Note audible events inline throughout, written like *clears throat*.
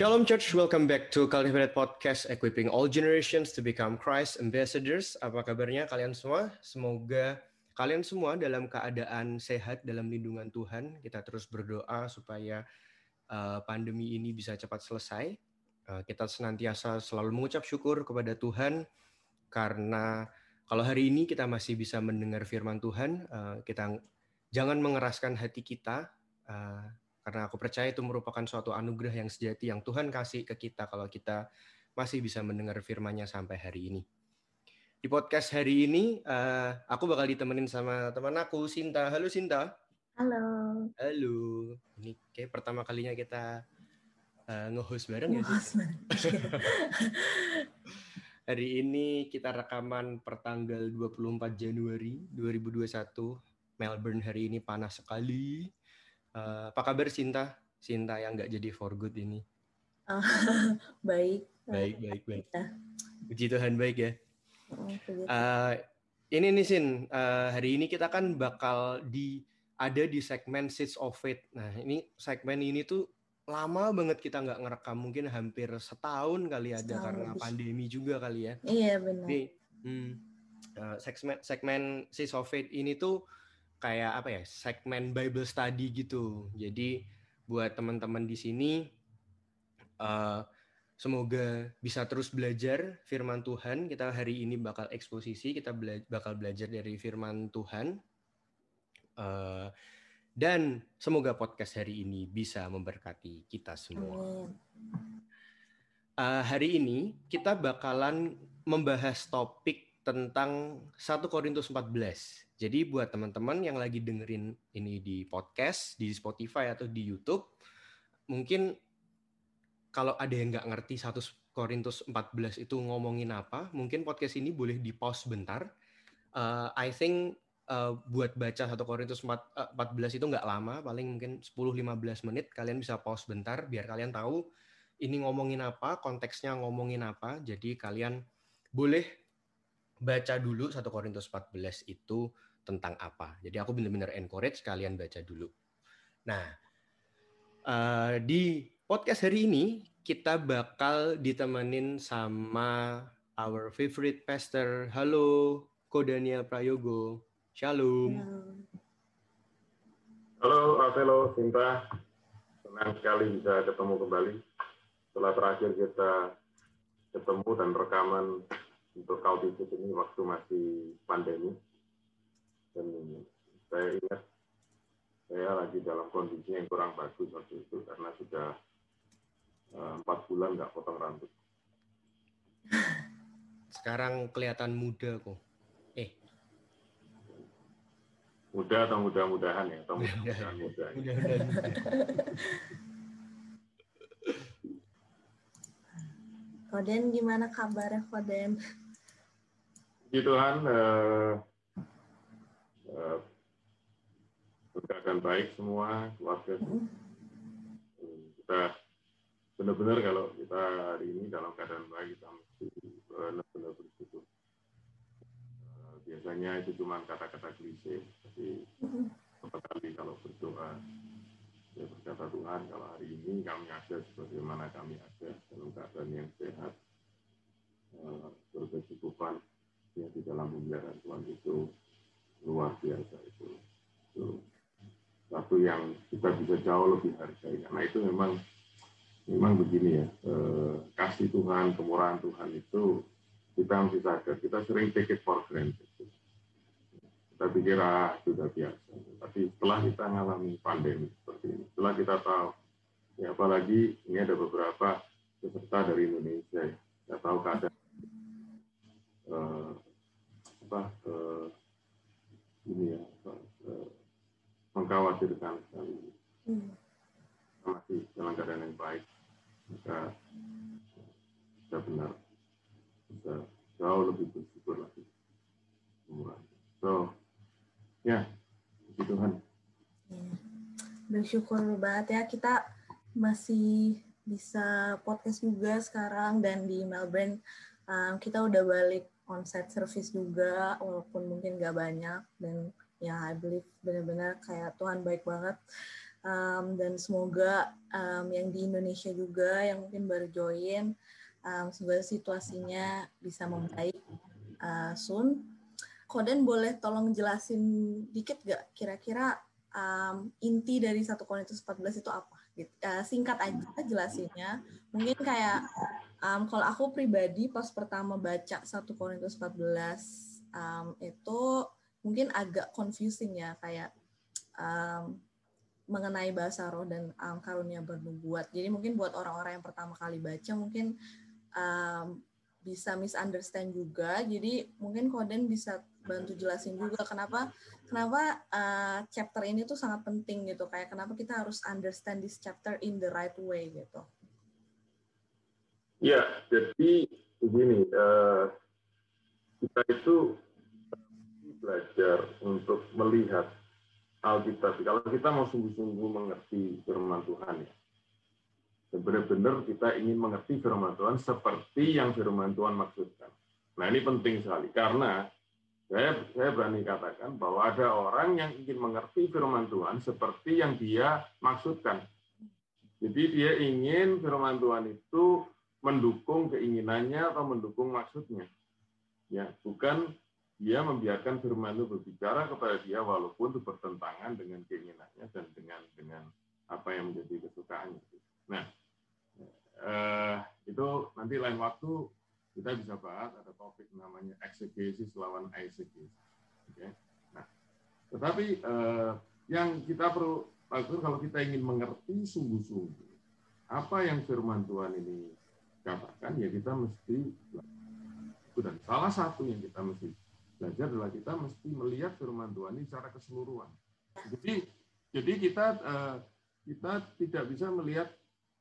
Shalom Church, welcome back to Cultivated Podcast, equipping all generations to become Christ ambassadors. Apa kabarnya kalian semua? Semoga kalian semua dalam keadaan sehat dalam lindungan Tuhan. Kita terus berdoa supaya uh, pandemi ini bisa cepat selesai. Uh, kita senantiasa selalu mengucap syukur kepada Tuhan karena kalau hari ini kita masih bisa mendengar firman Tuhan, uh, kita jangan mengeraskan hati kita. Uh, karena aku percaya itu merupakan suatu anugerah yang sejati yang Tuhan kasih ke kita kalau kita masih bisa mendengar firman-Nya sampai hari ini. Di podcast hari ini, uh, aku bakal ditemenin sama teman aku, Sinta. Halo Sinta. Halo. Halo. Ini kayak pertama kalinya kita uh, nge-host bareng ya sih? *laughs* hari ini kita rekaman pertanggal 24 Januari 2021. Melbourne hari ini panas sekali Uh, apa kabar Sinta? Sinta yang nggak jadi for good ini. Uh, *laughs* baik. Baik, baik, baik. Puji Tuhan baik ya. Uh, ini nih Sin, uh, hari ini kita kan bakal di ada di segmen Seeds of Faith. Nah ini segmen ini tuh lama banget kita nggak ngerekam, mungkin hampir setahun kali ada setahun karena lebih. pandemi juga kali ya. Iya benar. Jadi, hmm, uh, segmen segmen Seeds of Faith ini tuh kayak apa ya segmen Bible study gitu. Jadi buat teman-teman di sini uh, semoga bisa terus belajar firman Tuhan. Kita hari ini bakal eksposisi, kita bela bakal belajar dari firman Tuhan. Uh, dan semoga podcast hari ini bisa memberkati kita semua. Uh, hari ini kita bakalan membahas topik tentang 1 Korintus 14. Jadi buat teman-teman yang lagi dengerin ini di podcast, di Spotify atau di YouTube, mungkin kalau ada yang nggak ngerti 1 Korintus 14 itu ngomongin apa, mungkin podcast ini boleh di pause bentar. Uh, I think uh, buat baca 1 Korintus 4, uh, 14 itu nggak lama, paling mungkin 10-15 menit. Kalian bisa pause bentar biar kalian tahu ini ngomongin apa, konteksnya ngomongin apa. Jadi kalian boleh baca dulu 1 Korintus 14 itu tentang apa. Jadi aku benar-benar encourage kalian baca dulu. Nah, uh, di podcast hari ini kita bakal ditemenin sama our favorite pastor. Halo, Ko Daniel Prayogo. Shalom. Halo, Halo, Sinta. Senang sekali bisa ketemu kembali. Setelah terakhir kita ketemu dan rekaman untuk Cultivate ini waktu masih pandemi dan saya ingat saya lagi dalam kondisi yang kurang bagus waktu itu karena sudah eh, empat uh, bulan nggak potong rambut. *laughs* Sekarang kelihatan muda kok. Eh. Muda atau mudah-mudahan ya? Atau mudah-mudahan muda. Mudah-mudahan Koden gimana kabarnya Koden? Puji Tuhan, uh, keadaan baik semua keluarga. Kita benar-benar kalau kita hari ini dalam keadaan baik kita mesti benar-benar bersyukur. Uh, biasanya itu cuma kata-kata klise tapi beberapa kali kalau berdoa ya berkata Tuhan kalau hari ini kami ada sebagaimana kami ada dalam keadaan yang sehat uh, berkecukupan ya di dalam pemeliharaan Tuhan itu luar biasa itu, itu satu yang kita bisa jauh lebih hargai. Karena itu memang memang begini ya eh, kasih Tuhan kemurahan Tuhan itu kita mesti sadar. Kita sering take it for granted. Kita pikir ah sudah biasa. Tapi setelah kita mengalami pandemi seperti ini setelah kita tahu ya apalagi ini ada beberapa peserta dari Indonesia ya tahu keadaan eh, apa eh, ini ya uh, mengkhawatirkan sekali. Hmm. Masih dalam keadaan yang baik, maka bisa benar bisa jauh lebih bersyukur lagi. So, ya, puji Tuhan. Ya. Bersyukur banget ya kita masih bisa podcast juga sekarang dan di Melbourne um, kita udah balik on-site service juga, walaupun mungkin gak banyak. Dan ya, I believe benar-benar kayak Tuhan baik banget. Um, dan semoga um, yang di Indonesia juga yang mungkin baru join, um, semoga situasinya bisa membaik uh, soon. Koden boleh tolong jelasin dikit gak kira-kira um, inti dari satu Korintus 14 itu apa? Gitu. Uh, singkat aja jelasinnya. Mungkin kayak um, kalau aku pribadi pas pertama baca satu Korintus 14 um, itu mungkin agak confusing ya kayak um, mengenai bahasa roh dan um, karunia bernubuat. Jadi mungkin buat orang-orang yang pertama kali baca mungkin um, bisa misunderstand juga. Jadi mungkin Koden bisa bantu jelasin juga kenapa kenapa uh, chapter ini tuh sangat penting gitu. Kayak kenapa kita harus understand this chapter in the right way gitu. Ya, jadi begini, uh, kita itu belajar untuk melihat Alkitab. Kalau kita mau sungguh-sungguh mengerti firman Tuhan ya, benar-benar kita ingin mengerti firman Tuhan seperti yang firman Tuhan maksudkan. Nah ini penting sekali karena saya saya berani katakan bahwa ada orang yang ingin mengerti firman Tuhan seperti yang dia maksudkan. Jadi dia ingin firman Tuhan itu mendukung keinginannya atau mendukung maksudnya. Ya, bukan dia membiarkan firman itu berbicara kepada dia walaupun itu bertentangan dengan keinginannya dan dengan dengan apa yang menjadi kesukaannya. Nah, eh, itu nanti lain waktu kita bisa bahas ada topik namanya eksegesis lawan eisegesis. Oke. Nah, tetapi eh, yang kita perlu lakukan kalau kita ingin mengerti sungguh-sungguh apa yang firman Tuhan ini katakan, ya kita mesti dan salah satu yang kita mesti belajar adalah kita mesti melihat firman Tuhan ini secara keseluruhan. Jadi jadi kita eh, kita tidak bisa melihat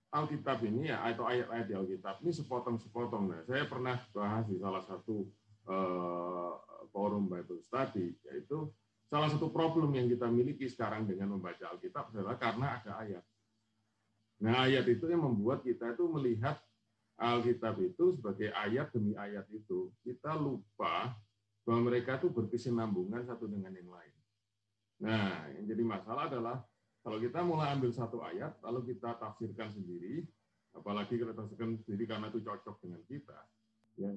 Alkitab ini ya atau ayat-ayat di Alkitab ini sepotong-sepotong. Nah, saya pernah bahas di salah satu uh, forum Bible Study yaitu salah satu problem yang kita miliki sekarang dengan membaca Alkitab adalah karena ada ayat. Nah, ayat itu yang membuat kita itu melihat Alkitab itu sebagai ayat demi ayat itu. Kita lupa bahwa mereka itu berkesinambungan satu dengan yang lain. Nah, yang jadi masalah adalah kalau kita mulai ambil satu ayat, lalu kita tafsirkan sendiri, apalagi kita tafsirkan sendiri karena itu cocok dengan kita, ya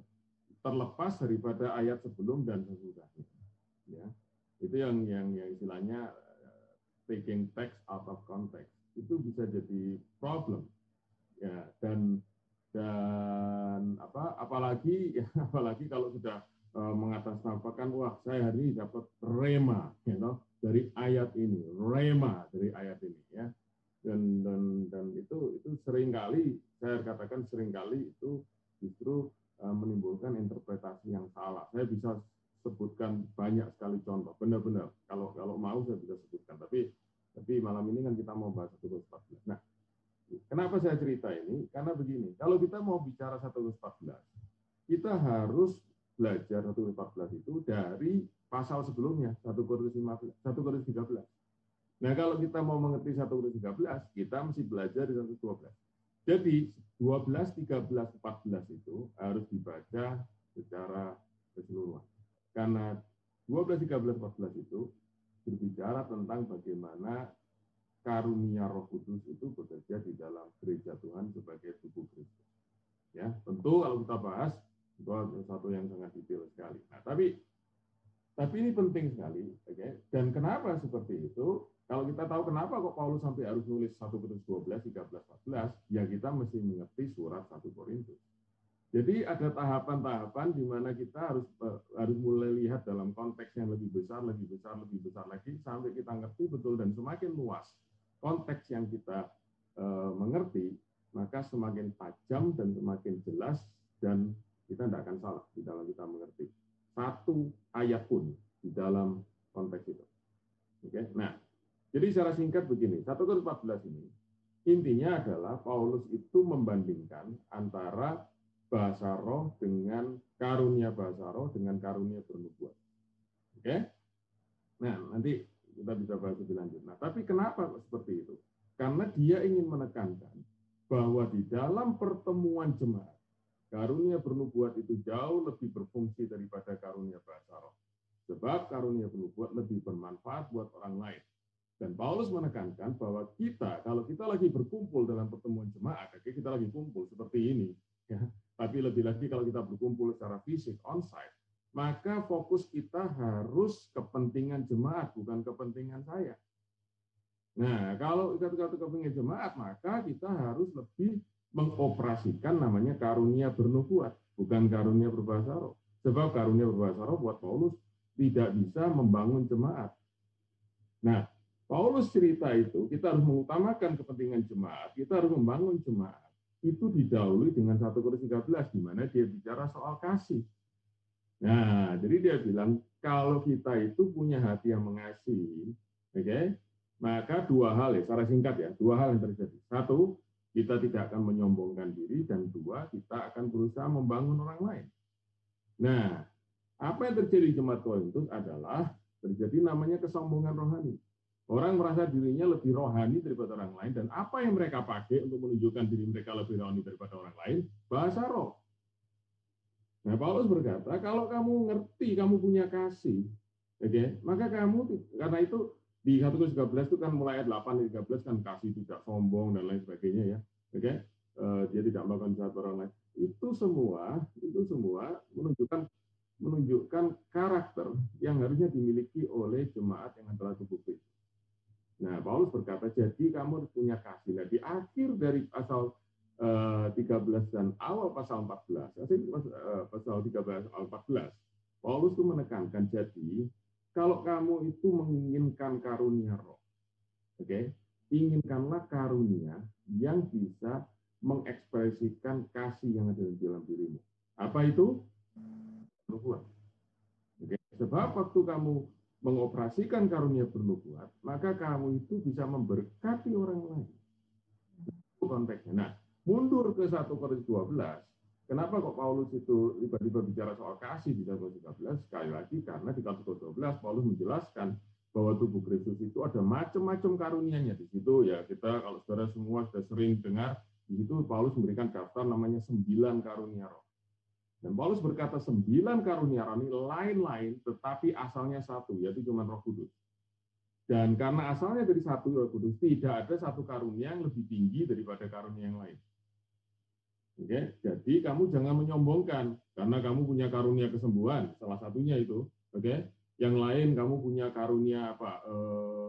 terlepas daripada ayat sebelum dan sesudahnya. Ya, itu yang yang, yang istilahnya uh, taking text out of context itu bisa jadi problem. Ya, dan dan apa apalagi ya, *laughs* apalagi kalau sudah uh, mengatasnamakan wah saya hari ini dapat rema you know, dari ayat ini rema dari ayat ini ya. Dan dan dan itu itu sering kali saya katakan sering kali itu justru uh, menimbulkan interpretasi yang salah. Saya bisa sebutkan banyak sekali contoh benar-benar. Kalau kalau mau saya bisa sebutkan tapi tapi malam ini kan kita mau bahas satu nah Kenapa saya cerita ini? Karena begini, kalau kita mau bicara 1 14, kita harus belajar 1 14 itu dari pasal sebelumnya, 1 Korintus 15, 1 Korintus 13. Nah, kalau kita mau mengerti 1 Korintus 13, kita mesti belajar di 1 12. Jadi, 12, 13, 14 itu harus dibaca secara keseluruhan. Karena 12, 13, 14 itu berbicara tentang bagaimana karunia Roh Kudus itu bekerja di dalam gereja Tuhan sebagai tubuh Kristus. Ya, tentu kalau kita bahas itu satu yang sangat detail sekali. Nah, tapi tapi ini penting sekali, oke? Okay? Dan kenapa seperti itu? Kalau kita tahu kenapa kok Paulus sampai harus nulis 1 Korintus 12, 13, 14, ya kita mesti mengerti surat 1 Korintus. Jadi ada tahapan-tahapan di mana kita harus eh, harus mulai lihat dalam konteks yang lebih besar, lebih besar, lebih besar lagi sampai kita ngerti betul dan semakin luas konteks yang kita uh, mengerti, maka semakin tajam dan semakin jelas dan kita tidak akan salah di dalam kita mengerti. Satu ayat pun di dalam konteks itu. Oke, nah, jadi secara singkat begini, 1 Korintus 14 ini intinya adalah Paulus itu membandingkan antara bahasa roh dengan karunia bahasa roh dengan karunia bernubuat. Oke? Nah, nanti kita bisa bahas lebih lanjut. Nah, tapi kenapa seperti itu? Karena dia ingin menekankan bahwa di dalam pertemuan jemaat, karunia bernubuat itu jauh lebih berfungsi daripada karunia bahasa roh. Sebab karunia bernubuat lebih bermanfaat buat orang lain. Dan Paulus menekankan bahwa kita, kalau kita lagi berkumpul dalam pertemuan jemaat, kita lagi kumpul seperti ini, ya. Tapi lebih lagi kalau kita berkumpul secara fisik, on-site, maka fokus kita harus kepentingan jemaat, bukan kepentingan saya. Nah, kalau kita kepentingan jemaat, maka kita harus lebih mengoperasikan namanya karunia bernubuat, bukan karunia berbahasa roh. Sebab karunia berbahasa roh buat Paulus tidak bisa membangun jemaat. Nah, Paulus cerita itu, kita harus mengutamakan kepentingan jemaat, kita harus membangun jemaat. Itu didahului dengan 1 Korintus 13, di mana dia bicara soal kasih. Nah, jadi dia bilang, kalau kita itu punya hati yang mengasihi, oke, okay, maka dua hal ya, secara singkat ya, dua hal yang terjadi. Satu, kita tidak akan menyombongkan diri, dan dua, kita akan berusaha membangun orang lain. Nah, apa yang terjadi di jemaat Korintus adalah terjadi namanya kesombongan rohani. Orang merasa dirinya lebih rohani daripada orang lain, dan apa yang mereka pakai untuk menunjukkan diri mereka lebih rohani daripada orang lain? Bahasa roh. Nah, Paulus berkata, kalau kamu ngerti, kamu punya kasih, oke, okay, maka kamu, karena itu di 1 Korintus 13 itu kan mulai ayat 8 13 kan kasih tidak sombong dan lain sebagainya ya. Oke. Okay? Uh, dia tidak melakukan jahat orang lain. Itu semua menunjukkan menunjukkan karakter yang harusnya dimiliki oleh jemaat yang adalah tubuh Kristus. Nah, Paulus berkata, jadi kamu punya kasih. Nah, di akhir dari pasal 13 eh, dan awal pasal 14, eh, pasal 13 awal 14, Paulus itu menekankan, jadi kalau kamu itu menginginkan karunia roh, oke, okay, inginkanlah karunia yang bisa mengekspresikan kasih yang ada di dalam dirimu. Apa itu? Nubuat. Okay. Sebab waktu kamu mengoperasikan karunia bernubuat, maka kamu itu bisa memberkati orang lain. Itu konteksnya. Nah, mundur ke 1 Korintus 12, kenapa kok Paulus itu tiba-tiba bicara soal kasih di 1 Korintus 13? Sekali lagi, karena di 1 Korintus 12, Paulus menjelaskan bahwa tubuh Kristus itu ada macam-macam karunianya. Di situ ya kita, kalau saudara semua sudah sering dengar, di situ Paulus memberikan daftar namanya sembilan karunia roh. Dan Paulus berkata sembilan karunia rohani lain-lain, tetapi asalnya satu, yaitu cuma roh kudus. Dan karena asalnya dari satu roh kudus, tidak ada satu karunia yang lebih tinggi daripada karunia yang lain. Oke, jadi kamu jangan menyombongkan karena kamu punya karunia kesembuhan, salah satunya itu. Oke, yang lain kamu punya karunia apa? Eh,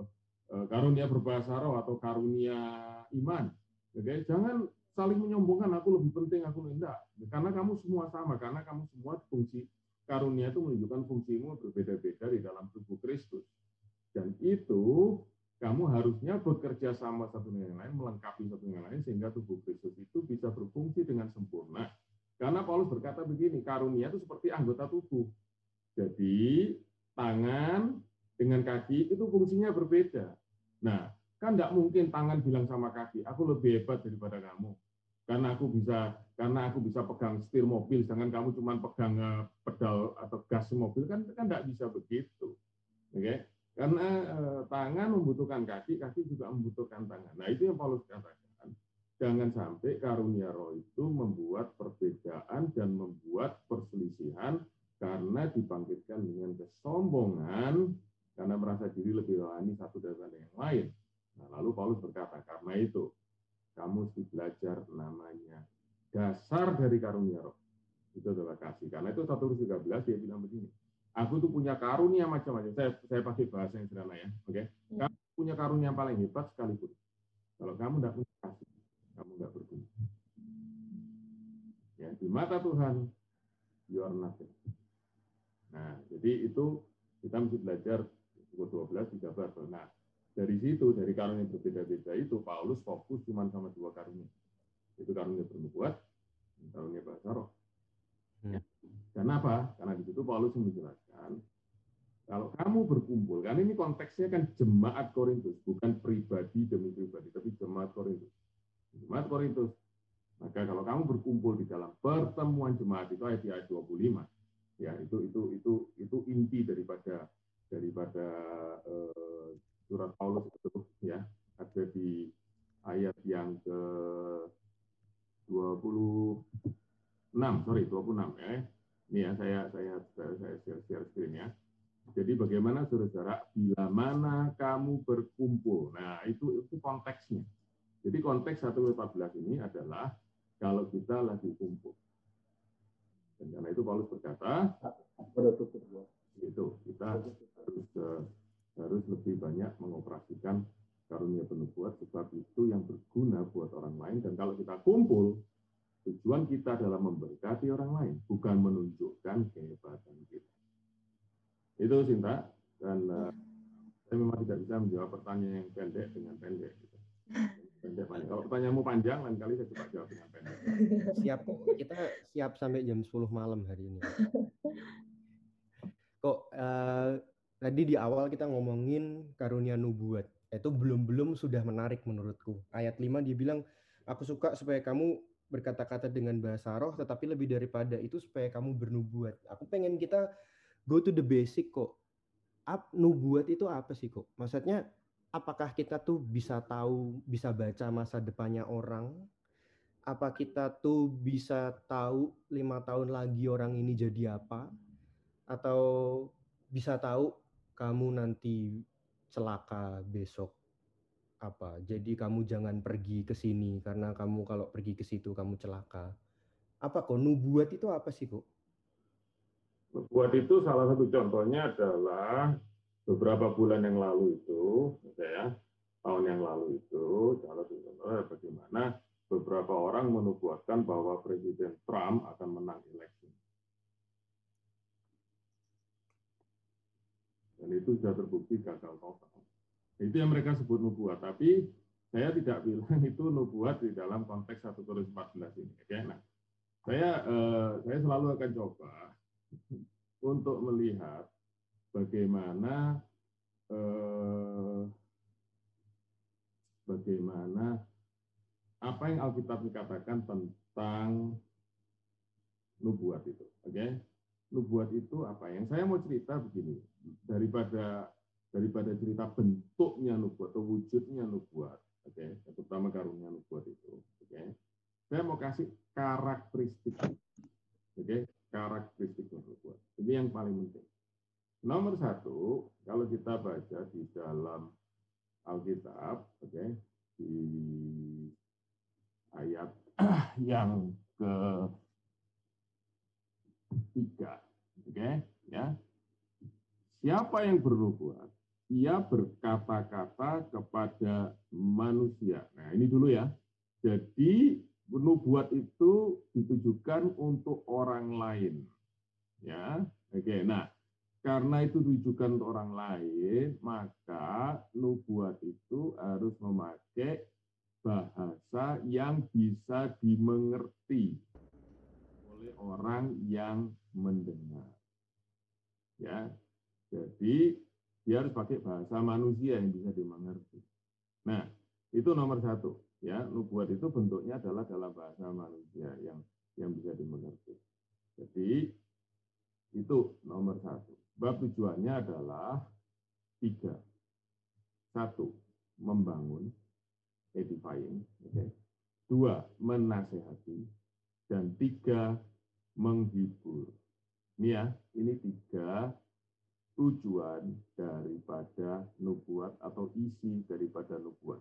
eh, karunia berbahasa roh atau karunia iman. Oke, jangan saling menyombongkan aku lebih penting aku enggak karena kamu semua sama karena kamu semua fungsi karunia itu menunjukkan fungsimu berbeda-beda di dalam tubuh Kristus dan itu kamu harusnya bekerja sama satu dengan yang lain melengkapi satu dengan lain sehingga tubuh Kristus itu bisa berfungsi dengan sempurna karena Paulus berkata begini karunia itu seperti anggota tubuh jadi tangan dengan kaki itu fungsinya berbeda nah Kan tidak mungkin tangan bilang sama kaki, aku lebih hebat daripada kamu. Karena aku bisa karena aku bisa pegang setir mobil, sedangkan kamu cuma pegang eh, pedal atau gas mobil kan kan tidak bisa begitu. Oke? Okay? Karena eh, tangan membutuhkan kaki, kaki juga membutuhkan tangan. Nah, itu yang Paulus katakan. Jangan sampai karunia roh itu membuat perbedaan dan membuat perselisihan karena dibangkitkan dengan kesombongan karena merasa diri lebih rohani satu daripada yang lain. Nah, lalu Paulus berkata, karena itu kamu mesti belajar namanya dasar dari karunia roh. Itu adalah kasih. Karena itu 1 Korintus 13 dia bilang begini. Aku tuh punya karunia macam-macam. Saya saya pakai bahasa yang sederhana ya. Oke. Okay? Ya. Kamu punya karunia yang paling hebat sekalipun. Kalau kamu tidak punya kasih, kamu nggak berguna. Ya, di mata Tuhan, you are nothing. Nah, jadi itu kita mesti belajar 12, 13. Nah, dari situ, dari karunia yang berbeda-beda itu, Paulus fokus cuma sama dua karunia. Itu karunia bernubuat, karunia bahasa roh. Hmm. Kenapa? Karena di situ Paulus menjelaskan, kalau kamu berkumpul, karena ini konteksnya kan jemaat Korintus, bukan pribadi demi pribadi, tapi jemaat Korintus. Jemaat Korintus. Maka kalau kamu berkumpul di dalam pertemuan jemaat itu ayat ayat 25, ya itu itu itu itu inti daripada daripada eh, surat Paulus itu ya ada di ayat yang ke 26 sorry 26 ya ini ya saya saya saya, saya share, share screen ya Jadi bagaimana saudara bila mana kamu berkumpul. Nah, itu itu konteksnya. Jadi konteks 1 14 ini adalah kalau kita lagi kumpul. Dan karena itu Paulus berkata, itu kita harus uh, harus lebih banyak mengoperasikan karunia penubuat sebab itu yang berguna buat orang lain dan kalau kita kumpul tujuan kita adalah memberkati orang lain bukan menunjukkan kehebatan kita itu Sinta dan uh, saya memang tidak bisa menjawab pertanyaan yang pendek dengan pendek. Gitu. *laughs* Pendek panjang. Kalau pertanyaanmu panjang, lain kali saya coba jawab dengan pendek. Siap kok. Kita siap sampai jam 10 malam hari ini. *laughs* Kok uh, tadi di awal kita ngomongin karunia nubuat. Itu belum-belum sudah menarik menurutku. Ayat 5 dia bilang, aku suka supaya kamu berkata-kata dengan bahasa roh, tetapi lebih daripada itu supaya kamu bernubuat. Aku pengen kita go to the basic kok. Up, nubuat itu apa sih kok? Maksudnya apakah kita tuh bisa tahu, bisa baca masa depannya orang? Apa kita tuh bisa tahu lima tahun lagi orang ini jadi apa? Atau bisa tahu kamu nanti celaka besok apa? Jadi kamu jangan pergi ke sini karena kamu kalau pergi ke situ kamu celaka. Apa kok nubuat itu apa sih kok? Buat itu salah satu contohnya adalah beberapa bulan yang lalu itu, ya, tahun yang lalu itu, salah satu contohnya bagaimana beberapa orang menubuatkan bahwa Presiden Trump akan menang eleksi. Dan itu sudah terbukti gagal total. Itu yang mereka sebut nubuat. Tapi saya tidak bilang *laughs* itu nubuat di dalam konteks 1 Korintus 14 ini. Oke, nah, saya eh, saya selalu akan coba *laughs* untuk melihat bagaimana eh, bagaimana apa yang Alkitab katakan tentang nubuat itu. Oke, okay? nubuat itu apa? Yang saya mau cerita begini, daripada daripada cerita bentuknya nubuat atau wujudnya nubuat, oke, okay? terutama karunia nubuat itu, oke. Okay? Saya mau kasih karakteristik, oke, okay? karakteristik nubuat. Ini yang paling penting. Nomor satu, kalau kita baca di dalam Alkitab, oke, okay, di ayat *clears throat* yang ke tiga, oke, okay, ya. Siapa yang bernubuat? Ia berkata-kata kepada manusia. Nah, ini dulu ya. Jadi nubuat itu ditujukan untuk orang lain. Ya, oke. Nah, karena itu ditujukan untuk orang lain, maka nubuat itu harus memakai bahasa yang bisa dimengerti oleh orang yang mendengar. Ya, jadi dia harus pakai bahasa manusia yang bisa dimengerti. Nah, itu nomor satu ya nubuat itu bentuknya adalah dalam bahasa manusia yang yang bisa dimengerti. Jadi itu nomor satu. Bab tujuannya adalah tiga. Satu, membangun, edifying. Okay. Dua, menasehati. Dan tiga, menghibur. Ini ya, ini tiga tujuan daripada nubuat atau isi daripada nubuat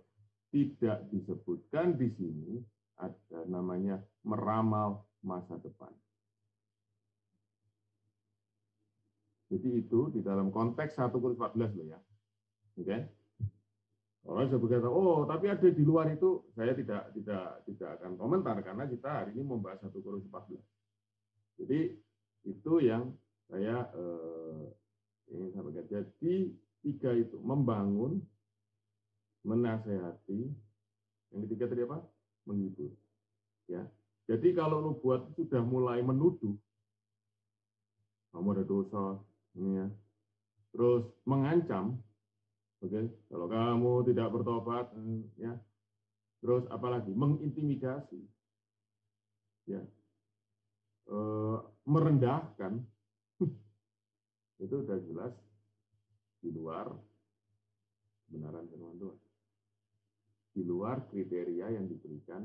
tidak disebutkan di sini ada namanya meramal masa depan. Jadi itu di dalam konteks 1 Korintus 14 loh ya. Oke. Okay? Orang saya berkata, oh tapi ada di luar itu, saya tidak tidak tidak akan komentar karena kita hari ini membahas 1 Korintus 14. Jadi itu yang saya eh, ingin sampaikan. Jadi tiga itu membangun, menasehati, yang ketiga tadi apa? Menghibur. Ya. Jadi kalau nubuat sudah mulai menuduh, kamu ada dosa, ini ya. Terus mengancam, oke, okay? kalau kamu tidak bertobat, ya. Terus apalagi mengintimidasi, ya, e, merendahkan, itu sudah jelas di luar kebenaran firman Tuhan di luar kriteria yang diberikan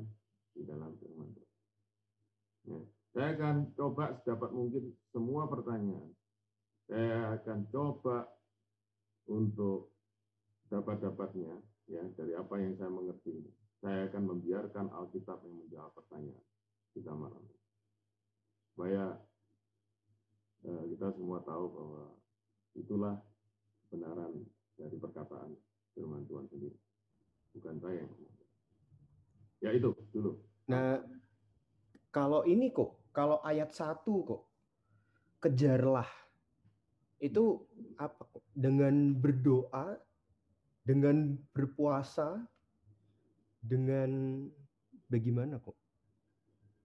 di dalam firman Tuhan. Ya. Saya akan coba sedapat mungkin semua pertanyaan saya akan coba untuk dapat-dapatnya ya dari apa yang saya mengerti. Saya akan membiarkan Alkitab yang menjawab pertanyaan kita malam ini. Supaya kita semua tahu bahwa itulah kebenaran dari perkataan firman Tuhan sendiri. Bukan saya yang. Ya itu dulu. Nah, kalau ini kok, kalau ayat satu kok, kejarlah. Itu apa kok? Dengan berdoa, dengan berpuasa, dengan bagaimana kok?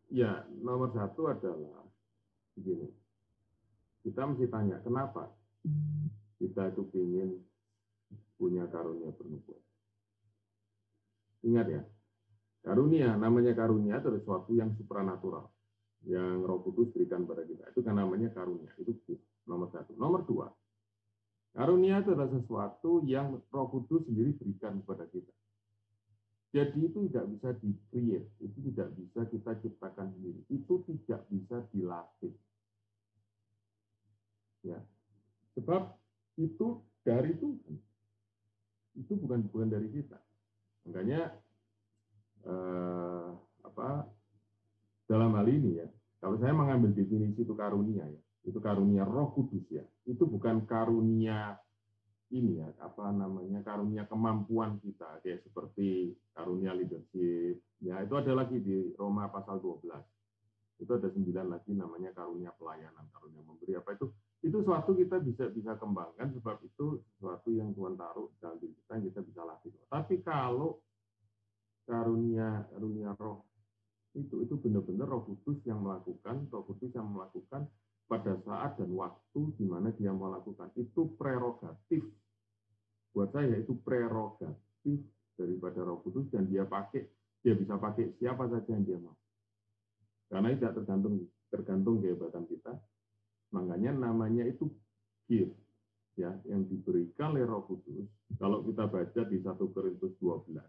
Ya, nomor satu adalah begini. Kita mesti tanya, kenapa kita itu ingin punya karunia bernubuat? Ingat ya, karunia, namanya karunia itu sesuatu yang supranatural. Yang roh kudus berikan pada kita. Itu kan namanya karunia. Itu nomor satu. Nomor dua, karunia itu adalah sesuatu yang roh kudus sendiri berikan kepada kita. Jadi itu tidak bisa di-create, itu tidak bisa kita ciptakan sendiri. Itu tidak bisa dilatih. Ya. Sebab itu dari Tuhan. Itu bukan bukan dari kita. Makanya eh, apa dalam hal ini ya, kalau saya mengambil definisi itu karunia ya, itu karunia Roh Kudus ya. Itu bukan karunia ini ya, apa namanya karunia kemampuan kita kayak seperti karunia leadership. Ya, itu ada lagi di Roma pasal 12 itu ada sembilan lagi namanya karunia pelayanan, karunia memberi apa itu itu suatu kita bisa bisa kembangkan sebab itu sesuatu yang Tuhan taruh dalam diri kita yang kita bisa latih. Tapi kalau karunia karunia roh itu itu benar-benar roh kudus yang melakukan, roh kudus yang melakukan pada saat dan waktu di mana dia melakukan itu prerogatif buat saya itu prerogatif daripada roh kudus dan dia pakai dia bisa pakai siapa saja yang dia mau karena tidak tergantung tergantung kehebatan kita. Makanya namanya itu gift ya yang diberikan oleh Roh Kudus. Kalau kita baca di 1 Korintus 12. Oke.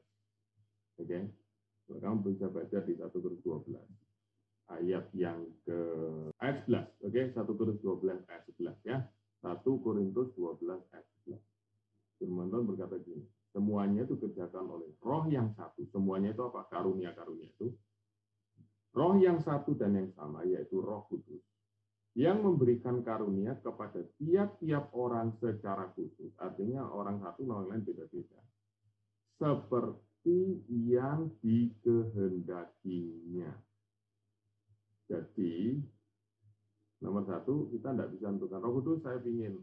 Okay? Kamu bisa baca di 1 Korintus 12 ayat yang ke ayat 11. Oke, okay? 1 Korintus 12 ayat 11 ya. 1 Korintus 12 ayat 11. Firman Tuhan berkata gini, semuanya itu kerjakan oleh roh yang satu. Semuanya itu apa? Karunia-karunia itu Roh yang satu dan yang sama, yaitu Roh Kudus, yang memberikan karunia kepada tiap-tiap orang secara khusus. Artinya orang satu, orang lain beda-beda. Seperti yang dikehendakinya. Jadi, nomor satu, kita tidak bisa menentukan. Roh Kudus saya ingin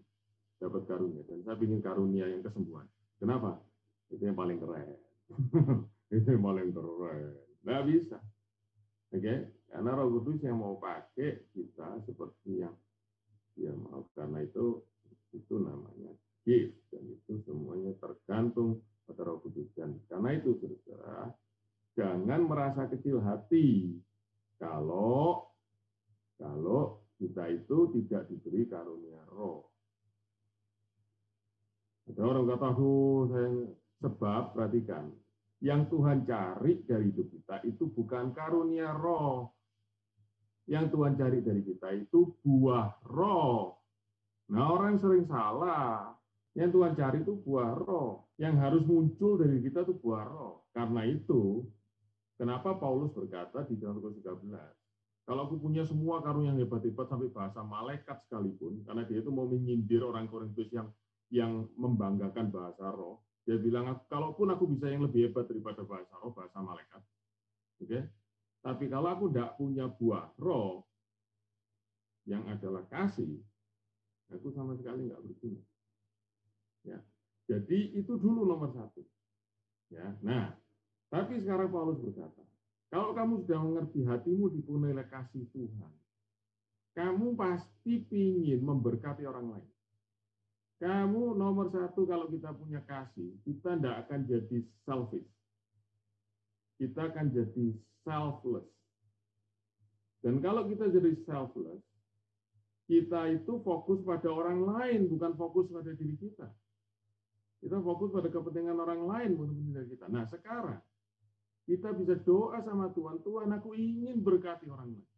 dapat karunia. Dan saya ingin karunia yang kesembuhan. Kenapa? Itu yang paling keren. *laughs* itu yang paling keren. Nggak bisa. Oke, okay? Karena Roh Kudus yang mau pakai kita seperti yang dia mau. Karena itu itu namanya gift dan itu semuanya tergantung pada Roh Kudus dan karena itu saudara jangan merasa kecil hati kalau kalau kita itu tidak diberi karunia roh. Ada orang kata, sebab perhatikan yang Tuhan cari dari hidup kita itu bukan karunia roh. Yang Tuhan cari dari kita itu buah roh. Nah orang sering salah. Yang Tuhan cari itu buah roh. Yang harus muncul dari kita itu buah roh. Karena itu, kenapa Paulus berkata di dalam Korintus 13, kalau aku punya semua karunia yang hebat-hebat sampai bahasa malaikat sekalipun, karena dia itu mau menyindir orang Korintus yang yang membanggakan bahasa roh, dia bilang, kalaupun aku bisa yang lebih hebat daripada bahasa roh, bahasa malaikat, oke? Okay? Tapi kalau aku tidak punya buah roh, yang adalah kasih, aku sama sekali nggak berguna. Ya, jadi itu dulu nomor satu. Ya, nah, tapi sekarang Paulus berkata, kalau kamu sudah mengerti hatimu dipenuhi oleh kasih Tuhan, kamu pasti ingin memberkati orang lain. Kamu nomor satu kalau kita punya kasih, kita tidak akan jadi selfish. Kita akan jadi selfless. Dan kalau kita jadi selfless, kita itu fokus pada orang lain, bukan fokus pada diri kita. Kita fokus pada kepentingan orang lain, bukan kepentingan kita. Nah sekarang, kita bisa doa sama Tuhan, Tuhan aku ingin berkati orang lain.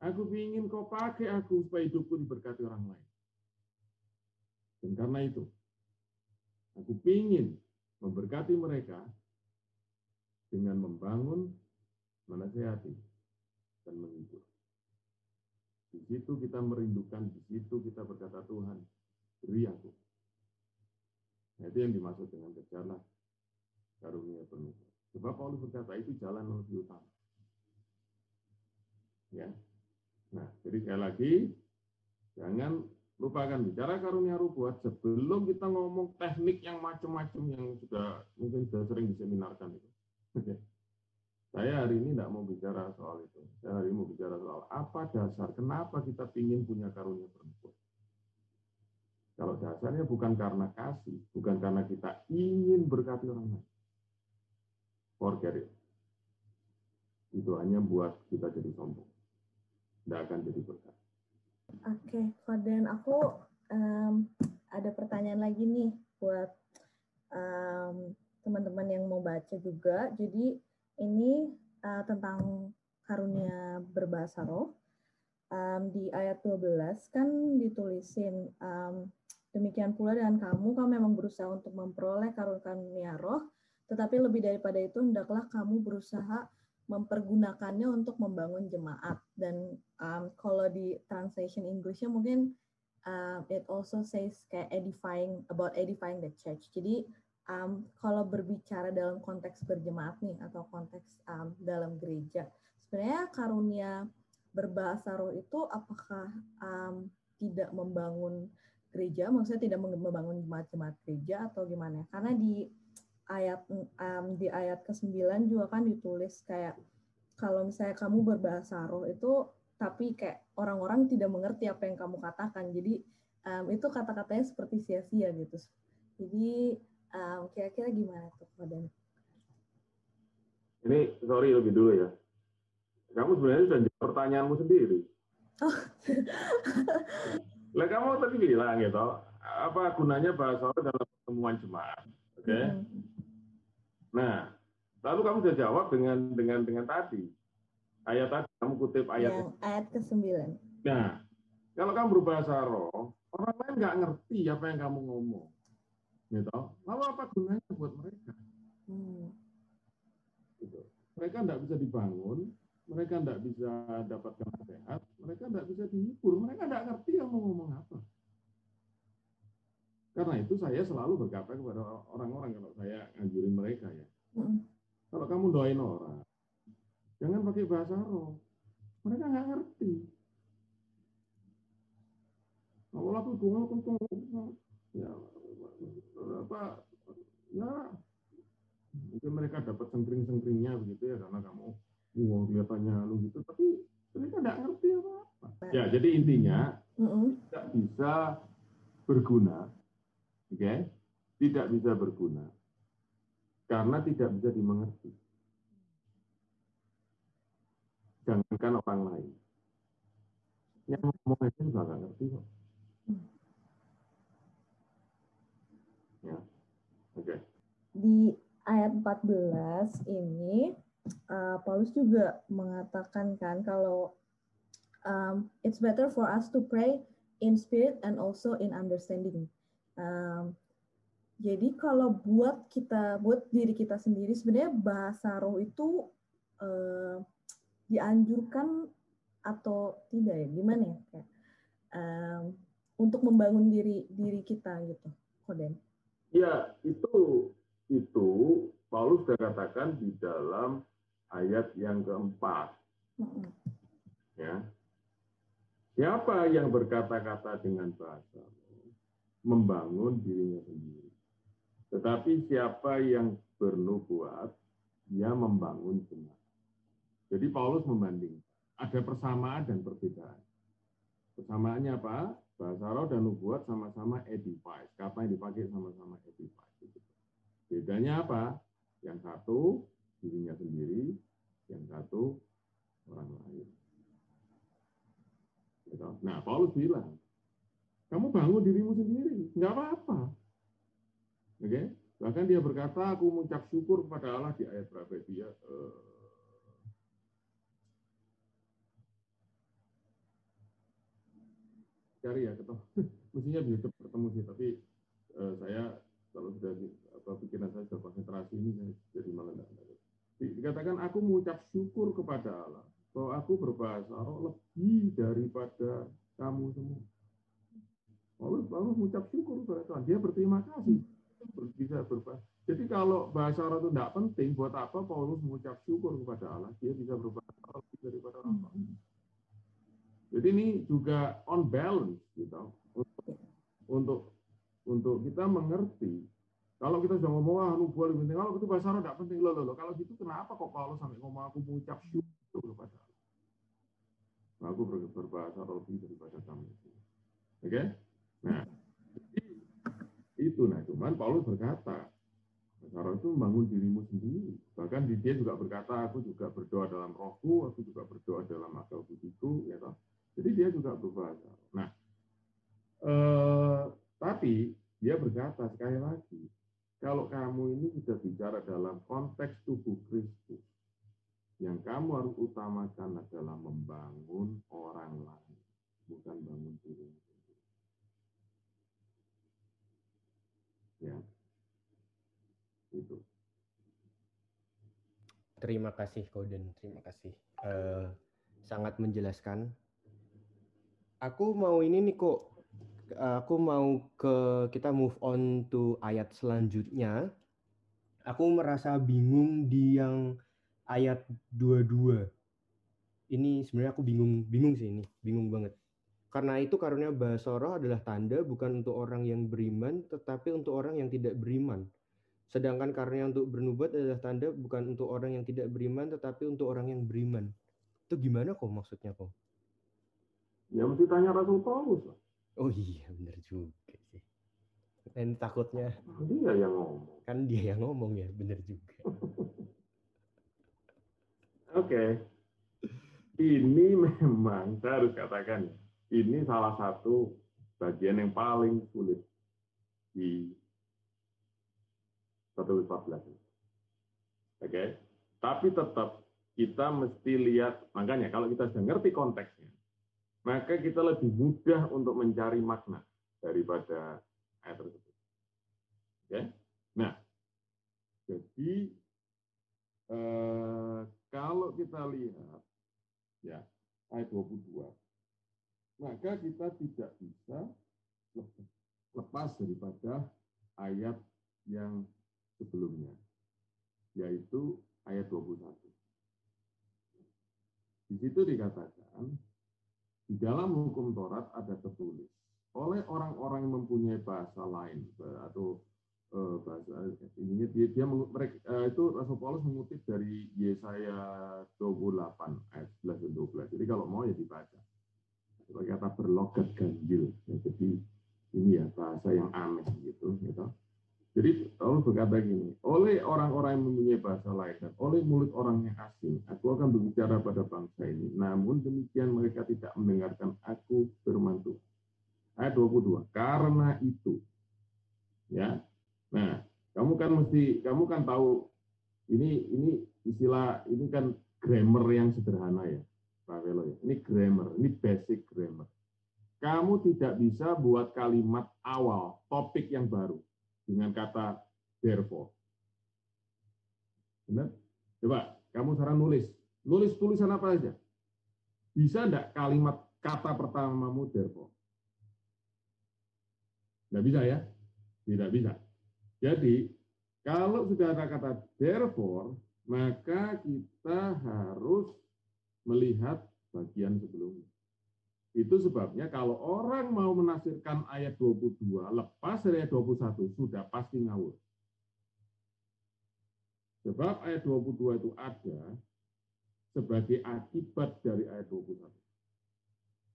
Aku ingin kau pakai aku supaya hidupku diberkati orang lain. Dan karena itu, aku ingin memberkati mereka dengan membangun, menasehati, dan menghibur. Di situ kita merindukan, di situ kita berkata Tuhan, beri aku. Nah, itu yang dimaksud dengan kejarlah karunia penuh. Sebab Paulus berkata itu jalan lebih utama. Ya. Nah, jadi sekali lagi jangan lupakan bicara karunia rubuat sebelum kita ngomong teknik yang macam-macam yang sudah mungkin sudah sering diseminarkan itu. Oke. Saya hari ini tidak mau bicara soal itu. Saya hari ini mau bicara soal apa dasar, kenapa kita ingin punya karunia perempuan. Kalau dasarnya bukan karena kasih, bukan karena kita ingin berkati orang lain. Forget it. Itu hanya buat kita jadi sombong. Tidak akan jadi berkat. Oke, okay. aku um, ada pertanyaan lagi nih buat teman teman-teman yang mau baca juga. Jadi ini uh, tentang karunia berbahasa roh. Um, di ayat 12 kan ditulisin um, demikian pula dengan kamu kamu memang berusaha untuk memperoleh karunia roh tetapi lebih daripada itu hendaklah kamu berusaha mempergunakannya untuk membangun jemaat dan um, kalau di translation Inggrisnya mungkin um, it also says kayak edifying about edifying the church. Jadi um, kalau berbicara dalam konteks berjemaat nih atau konteks um, dalam gereja, sebenarnya karunia berbahasa roh itu apakah um, tidak membangun gereja, maksudnya tidak membangun jemaat-jemaat gereja atau gimana? Karena di ayat um, di ayat ke-9 juga kan ditulis kayak kalau misalnya kamu berbahasa roh itu tapi kayak orang-orang tidak mengerti apa yang kamu katakan. Jadi um, itu kata-katanya seperti sia-sia gitu. Jadi um, kira-kira gimana tuh Kodan? Ini sorry lebih dulu ya. Kamu sebenarnya sudah jawab pertanyaanmu sendiri. Oh. *laughs* Lah kamu tadi bilang gitu, apa gunanya bahasa dalam pertemuan jemaat? Oke. Okay? Hmm. Nah, lalu kamu sudah jawab dengan dengan dengan tadi ayat tadi kamu kutip ayat yang ayat ke sembilan. Nah, kalau kamu berbahasa roh, orang lain nggak ngerti apa yang kamu ngomong, gitu. Lalu apa gunanya buat mereka? Hmm. Gitu. Mereka tidak bisa dibangun, mereka tidak bisa dapatkan nasihat, mereka tidak bisa dihibur, mereka tidak ngerti yang mau ngomong apa. Karena itu saya selalu berkata kepada orang-orang kalau saya ngajurin mereka ya. Mm. Kalau kamu doain orang, jangan pakai bahasa roh. Mereka nggak ngerti. Kalau aku doa ya apa ya mungkin mereka dapat sengkring-sengkringnya begitu ya karena kamu wow kelihatannya lu gitu tapi mereka nggak ngerti apa-apa. Ya jadi intinya mm -hmm. tidak bisa berguna oke, okay, tidak bisa berguna karena tidak bisa dimengerti. Jangankan orang lain. Yang ngomong aja juga nggak ngerti kok. Ya, oke. Okay. Di ayat 14 ini, uh, Paulus juga mengatakan kan kalau um, it's better for us to pray in spirit and also in understanding. Um, jadi kalau buat kita, buat diri kita sendiri, sebenarnya bahasa roh itu uh, dianjurkan atau tidak ya? Gimana ya? Um, untuk membangun diri diri kita gitu, Koden. Ya itu itu Paulus sudah katakan di dalam ayat yang keempat. Ya, siapa yang berkata-kata dengan bahasa membangun dirinya sendiri. Tetapi siapa yang bernubuat, dia membangun jemaat. Jadi Paulus membanding, ada persamaan dan perbedaan. Persamaannya apa? Bahasa roh dan nubuat sama-sama edifies. Kata yang dipakai sama-sama edifies. Bedanya apa? Yang satu dirinya sendiri, yang satu orang lain. Nah, Paulus bilang, kamu bangun dirimu sendiri, nggak apa-apa. Oke, okay? bahkan dia berkata, aku mengucap syukur kepada Allah di ayat berapa dia? Uh, cari ya ketemu *laughs* mestinya bisa ketemu sih tapi uh, saya kalau sudah di, apa pikiran saya sudah konsentrasi ini saya jadi malah tidak dikatakan aku mengucap syukur kepada Allah bahwa aku berbahasa roh lebih daripada kamu semua. Paulus Paulus mengucap syukur kepada Tuhan. Dia berterima kasih bisa berbahasa. Jadi kalau bahasa roh itu tidak penting, buat apa Paulus mengucap syukur kepada Allah? Dia bisa berbahasa lebih daripada orang lain. Jadi ini juga on balance, gitu, untuk untuk, untuk kita mengerti kalau kita sudah ngomong ah nubuah lebih penting, kalau itu bahasa Arab tidak penting loh, loh, Kalau gitu kenapa kok Paulus sampai ngomong aku mengucap syukur kepada Allah? Nah, aku berbahasa lebih daripada kamu. Oke? Okay? Nah, itu nah cuman Paulus berkata, bahasa itu membangun dirimu sendiri. Bahkan dia juga berkata, aku juga berdoa dalam rohku, aku juga berdoa dalam akal budiku, ya toh. Jadi dia juga berbahasa. Nah, eh, tapi dia berkata sekali lagi, kalau kamu ini sudah bicara dalam konteks tubuh Kristus, yang kamu harus utamakan adalah membangun orang lain, bukan bangun diri sendiri. Ya, itu. Terima kasih Koden, terima kasih. Uh, sangat menjelaskan. Aku mau ini nih kok aku mau ke kita move on to ayat selanjutnya. Aku merasa bingung di yang ayat 22. Ini sebenarnya aku bingung bingung sih ini, bingung banget. Karena itu karunia bahasa roh adalah tanda bukan untuk orang yang beriman, tetapi untuk orang yang tidak beriman. Sedangkan karunia untuk bernubuat adalah tanda bukan untuk orang yang tidak beriman, tetapi untuk orang yang beriman. Itu gimana kok maksudnya kok? Ya mesti tanya Rasul Paulus. Oh iya benar juga sih. Dan takutnya dia yang ngomong. Kan dia yang ngomong ya, benar juga. *laughs* Oke. okay. Ini memang saya harus katakan ini salah satu bagian yang paling sulit di 114. Oke. Okay? Tapi tetap kita mesti lihat, makanya kalau kita sudah ngerti konteksnya, maka kita lebih mudah untuk mencari makna daripada ayat tersebut. Oke? Nah, jadi eh, kalau kita lihat ya ayat 22, maka kita tidak bisa lepas daripada ayat yang sebelumnya, yaitu ayat 21. Di situ dikatakan, di dalam hukum Taurat ada tertulis oleh orang-orang yang mempunyai bahasa lain atau uh, bahasa ini dia, dia mereka, uh, itu Rasul Paulus mengutip dari Yesaya 28 ayat 11 dan 12. Jadi kalau mau ya dibaca. Sebagai kata berlogat ganjil. Ya, jadi ini ya bahasa yang aneh gitu, gitu. Jadi Allah berkata gini, oleh orang-orang yang mempunyai bahasa lain dan oleh mulut orang yang asing, aku akan berbicara pada bangsa ini. Namun demikian mereka tidak mendengarkan aku firman Tuhan. Ayat 22. Karena itu, ya. Nah, kamu kan mesti, kamu kan tahu ini ini istilah ini kan grammar yang sederhana ya, Pak Velo ya. Ini grammar, ini basic grammar. Kamu tidak bisa buat kalimat awal, topik yang baru dengan kata therefore. Benar? Coba kamu sekarang nulis. Nulis tulisan apa aja? Bisa enggak kalimat kata pertamamu therefore? Enggak bisa ya? Tidak bisa. Jadi, kalau sudah ada kata therefore, maka kita harus melihat bagian sebelumnya. Itu sebabnya kalau orang mau menafsirkan ayat 22 lepas dari ayat 21 sudah pasti ngawur. Sebab ayat 22 itu ada sebagai akibat dari ayat 21.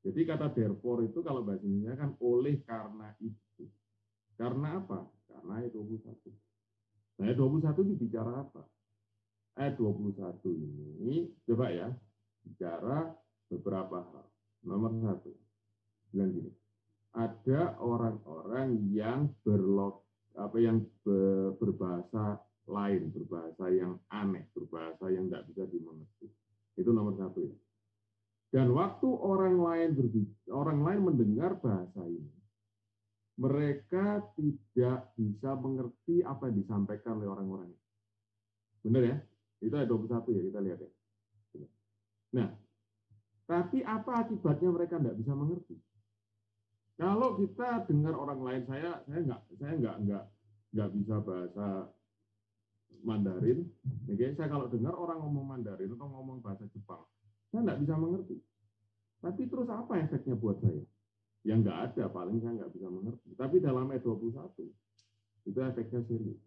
Jadi kata therefore itu kalau bahasa Indonesia kan oleh karena itu. Karena apa? Karena ayat 21. Nah, ayat 21 itu bicara apa? Ayat 21 ini, coba ya, bicara beberapa hal. Nomor satu, bilang gini, ada orang-orang yang berlog apa yang berbahasa lain, berbahasa yang aneh, berbahasa yang tidak bisa dimengerti. Itu nomor satu ya. Dan waktu orang lain berbicara, orang lain mendengar bahasa ini, mereka tidak bisa mengerti apa yang disampaikan oleh orang-orang ini. Benar ya? Itu ayat 21 ya, kita lihat ya. Nah, tapi apa akibatnya mereka tidak bisa mengerti? Kalau kita dengar orang lain, saya saya nggak saya nggak nggak nggak bisa bahasa Mandarin. Oke, saya kalau dengar orang ngomong Mandarin atau ngomong bahasa Jepang, saya nggak bisa mengerti. Tapi terus apa efeknya buat saya? Yang nggak ada, paling saya nggak bisa mengerti. Tapi dalam ayat 21, itu efeknya serius.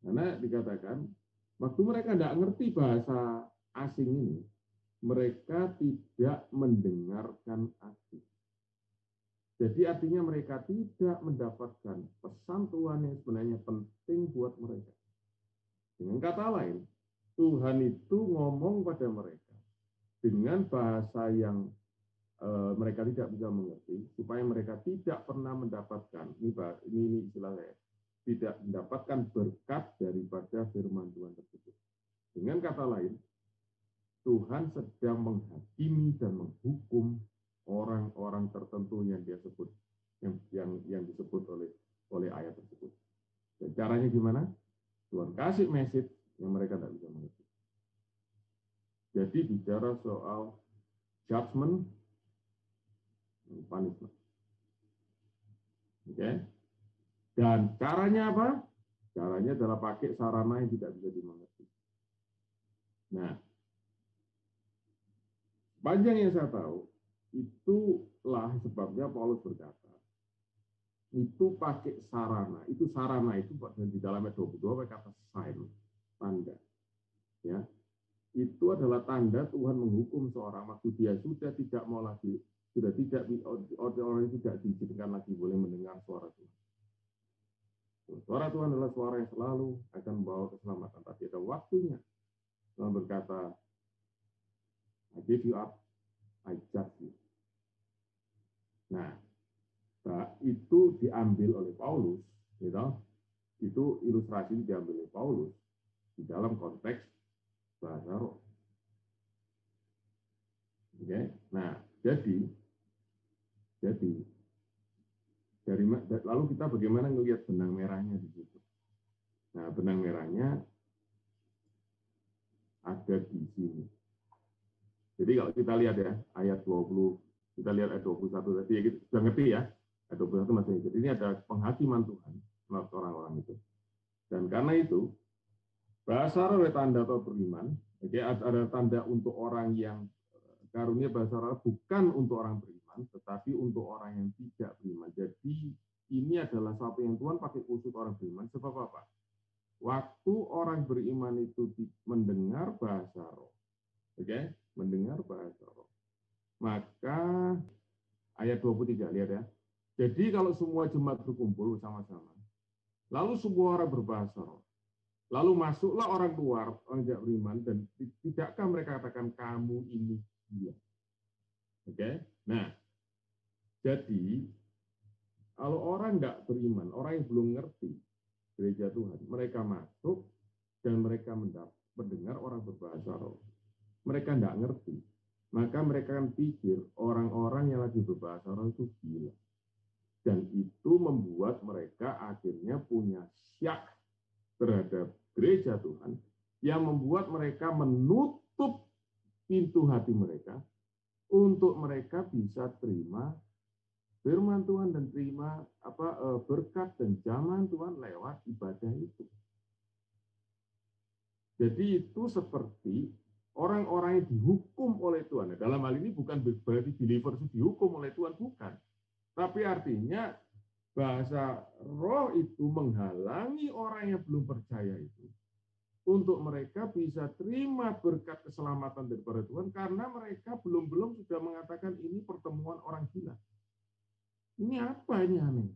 Karena dikatakan, waktu mereka nggak ngerti bahasa asing ini, mereka tidak mendengarkan asing. Jadi artinya mereka tidak mendapatkan pesan Tuhan yang sebenarnya penting buat mereka. Dengan kata lain, Tuhan itu ngomong pada mereka dengan bahasa yang uh, mereka tidak bisa mengerti, supaya mereka tidak pernah mendapatkan ini ini, ini istilah tidak mendapatkan berkat daripada firman Tuhan tersebut. Dengan kata lain, Tuhan sedang menghakimi dan menghukum orang-orang tertentu yang dia sebut yang yang yang disebut oleh oleh ayat tersebut. Dan caranya gimana? Tuhan kasih message yang mereka tidak bisa mengerti. Jadi bicara soal judgment punishment. Oke. Okay? Dan caranya apa? Caranya adalah pakai sarana yang tidak bisa dimengerti. Nah, panjang yang saya tahu, Itulah sebabnya Paulus berkata, itu pakai sarana. Itu sarana itu di dalam ayat 22 pakai kata sign, tanda. Ya. Itu adalah tanda Tuhan menghukum seorang waktu dia sudah tidak mau lagi sudah tidak orang tidak diizinkan lagi boleh mendengar suara Tuhan. Suara Tuhan adalah suara yang selalu akan membawa keselamatan. Tapi ada waktunya. Tuhan berkata, I give you up, I judge you. Nah, itu diambil oleh Paulus, gitu. itu ilustrasi diambil oleh Paulus di dalam konteks bahasa roh. Oke, nah jadi jadi dari lalu kita bagaimana melihat benang merahnya di situ. Nah, benang merahnya ada di sini. Jadi kalau kita lihat ya ayat 20 kita lihat ayat 21 tadi ya, kita sudah ngerti ya. Ayat 21 masih ikut. Ini ada penghakiman Tuhan melalui orang-orang itu. Dan karena itu, bahasa roh tanda atau beriman, oke, ada tanda untuk orang yang eh, karunia bahasa roh bukan untuk orang beriman, tetapi untuk orang yang tidak beriman. Jadi ini adalah satu yang Tuhan pakai khusus orang beriman. Sebab apa? Waktu orang beriman itu mendengar bahasa roh, oke, okay? mendengar bahasa roh, maka ayat 23 lihat ya. Jadi kalau semua jemaat berkumpul bersama-sama, lalu semua orang berbahasa roh, lalu masuklah orang luar, orang tidak beriman, dan tidakkah mereka katakan kamu ini dia? Oke, okay? nah jadi kalau orang tidak beriman, orang yang belum ngerti gereja Tuhan, mereka masuk dan mereka mendengar orang berbahasa roh. Mereka tidak ngerti, maka mereka akan pikir orang-orang yang lagi berbahasa roh itu gila. Dan itu membuat mereka akhirnya punya syak terhadap gereja Tuhan yang membuat mereka menutup pintu hati mereka untuk mereka bisa terima firman Tuhan dan terima apa eh, berkat dan zaman Tuhan lewat ibadah itu. Jadi itu seperti orang-orang yang dihukum oleh Tuhan. Nah, dalam hal ini bukan berarti believer itu dihukum oleh Tuhan, bukan. Tapi artinya bahasa roh itu menghalangi orang yang belum percaya itu untuk mereka bisa terima berkat keselamatan daripada Tuhan karena mereka belum-belum sudah mengatakan ini pertemuan orang gila. Ini apa ini aneh?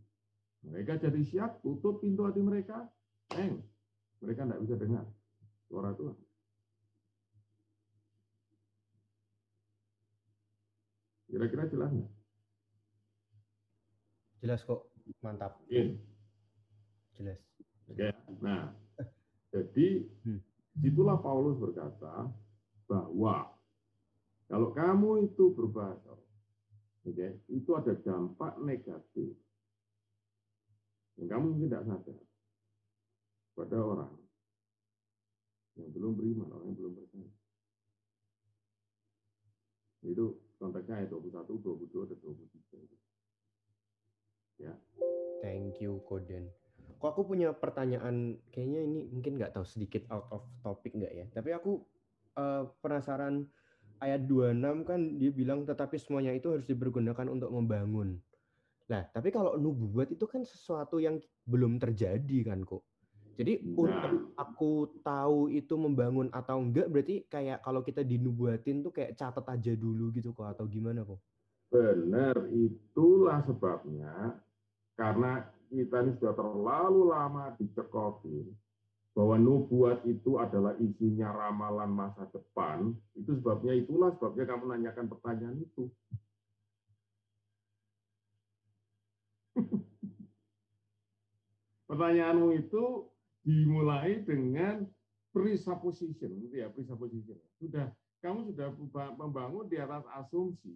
Mereka jadi siap tutup pintu hati mereka, eng, mereka tidak bisa dengar suara Tuhan. Kira-kira jelas nggak? Jelas kok, mantap. Oke. Jelas. Oke, nah, jadi hmm. itulah Paulus berkata bahwa kalau kamu itu berbahasa, oke, itu ada dampak negatif yang kamu mungkin tidak sadar pada orang yang belum beriman, orang yang belum percaya. Itu konteksnya ayat 21, 22, dan 23. Ya. Thank you, Koden. Kok aku punya pertanyaan, kayaknya ini mungkin nggak tahu sedikit out of topic nggak ya. Tapi aku uh, penasaran ayat 26 kan dia bilang tetapi semuanya itu harus dipergunakan untuk membangun. Nah, tapi kalau nubuat itu kan sesuatu yang belum terjadi kan kok. Jadi nah. untuk aku tahu itu membangun atau enggak berarti kayak kalau kita dinubuatin tuh kayak catat aja dulu gitu kok atau gimana kok? Benar, itulah sebabnya karena kita ini sudah terlalu lama dicekokin bahwa nubuat itu adalah isinya ramalan masa depan, itu sebabnya itulah sebabnya kamu nanyakan pertanyaan itu. *laughs* Pertanyaanmu itu dimulai dengan presupposition, ya, presupposition. Sudah kamu sudah membangun di atas asumsi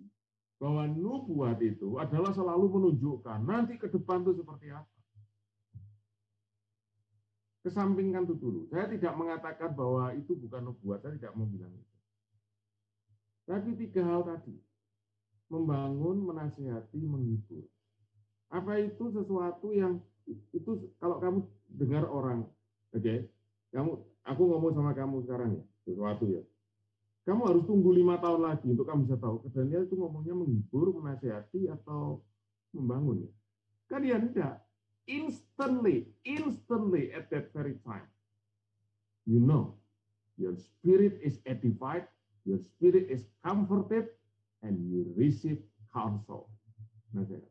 bahwa nubuat itu adalah selalu menunjukkan nanti ke depan itu seperti apa. Kesampingkan itu dulu. Saya tidak mengatakan bahwa itu bukan nubuat, saya tidak mau bilang itu. Tapi tiga hal tadi, membangun, menasihati, menghibur. Apa itu sesuatu yang itu kalau kamu dengar orang, oke, okay, kamu, aku ngomong sama kamu sekarang ya, sesuatu ya. Kamu harus tunggu lima tahun lagi untuk kamu bisa tahu. Daniel itu ngomongnya menghibur, menasihati atau membangun ya. Kan tidak. Instantly, instantly at that very time. You know, your spirit is edified, your spirit is comforted, and you receive counsel. Nasihat.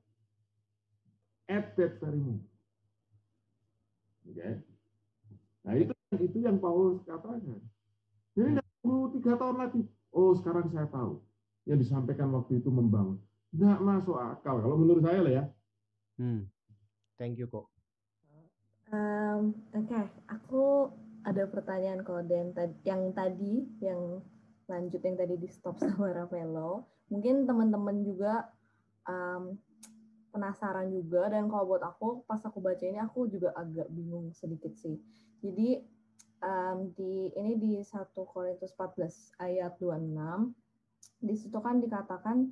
At that very moment. Okay. Nah itu itu yang Paulus katakan. Jadi perlu tiga tahun lagi. Oh sekarang saya tahu. Yang disampaikan waktu itu membangun. Nggak masuk akal. Kalau menurut saya lah ya. Hmm. Thank you kok. Um, Oke, okay. aku ada pertanyaan kok Dan yang tadi yang lanjut yang tadi di stop *laughs* sama Ravelo. Mungkin teman-teman juga um, penasaran juga dan kalau buat aku pas aku baca ini aku juga agak bingung sedikit sih. Jadi um, di ini di 1 Korintus 14 ayat 26 di situ kan dikatakan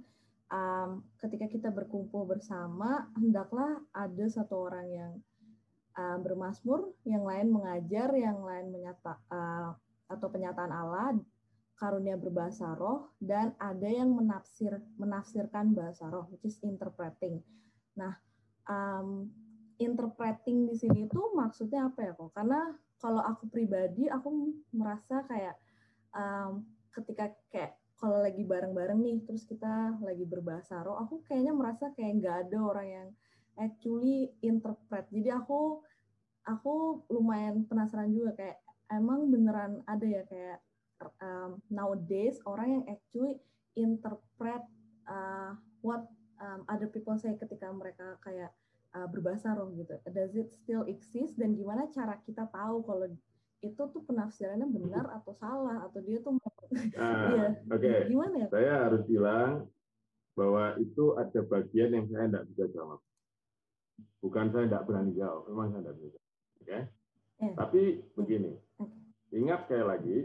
um, ketika kita berkumpul bersama hendaklah ada satu orang yang um, bermasmur, yang lain mengajar, yang lain menyata uh, atau penyataan Allah, karunia berbahasa roh dan ada yang menafsir menafsirkan bahasa roh which is interpreting. Nah, um, interpreting di sini itu maksudnya apa ya kok? Karena kalau aku pribadi, aku merasa kayak um, ketika kayak kalau lagi bareng-bareng nih, terus kita lagi berbahasa roh, aku kayaknya merasa kayak nggak ada orang yang actually interpret. Jadi aku aku lumayan penasaran juga kayak emang beneran ada ya kayak um, nowadays orang yang actually interpret uh, what um, other people say ketika mereka kayak uh, berbahasa roh gitu. Does it still exist dan gimana cara kita tahu kalau itu tuh penafsirannya benar atau salah atau dia tuh nah, ya, okay. gimana ya? Saya harus bilang bahwa itu ada bagian yang saya tidak bisa jawab. Bukan saya tidak berani jawab, memang saya tidak bisa. Oke. Okay? Yeah. Tapi begini, okay. ingat sekali lagi,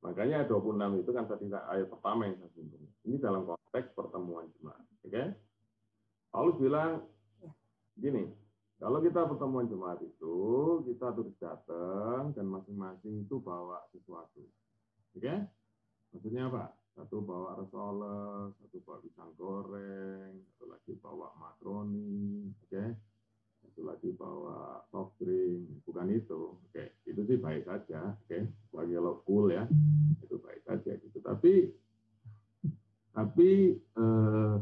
makanya 26 itu kan tadi ayat pertama yang saya singgung. Ini dalam konteks pertemuan jemaat. Oke? Okay? Paulus bilang. Gini, kalau kita pertemuan jemaat itu, kita terus datang dan masing-masing itu bawa sesuatu. Oke? Okay? Maksudnya apa? Satu bawa resoles, satu bawa pisang goreng, satu lagi bawa makroni, oke? Okay? Satu lagi bawa soft drink, bukan itu. Oke, okay. itu sih baik saja, oke? Okay? Bagi lo cool ya, itu baik saja gitu. Tapi tapi eh,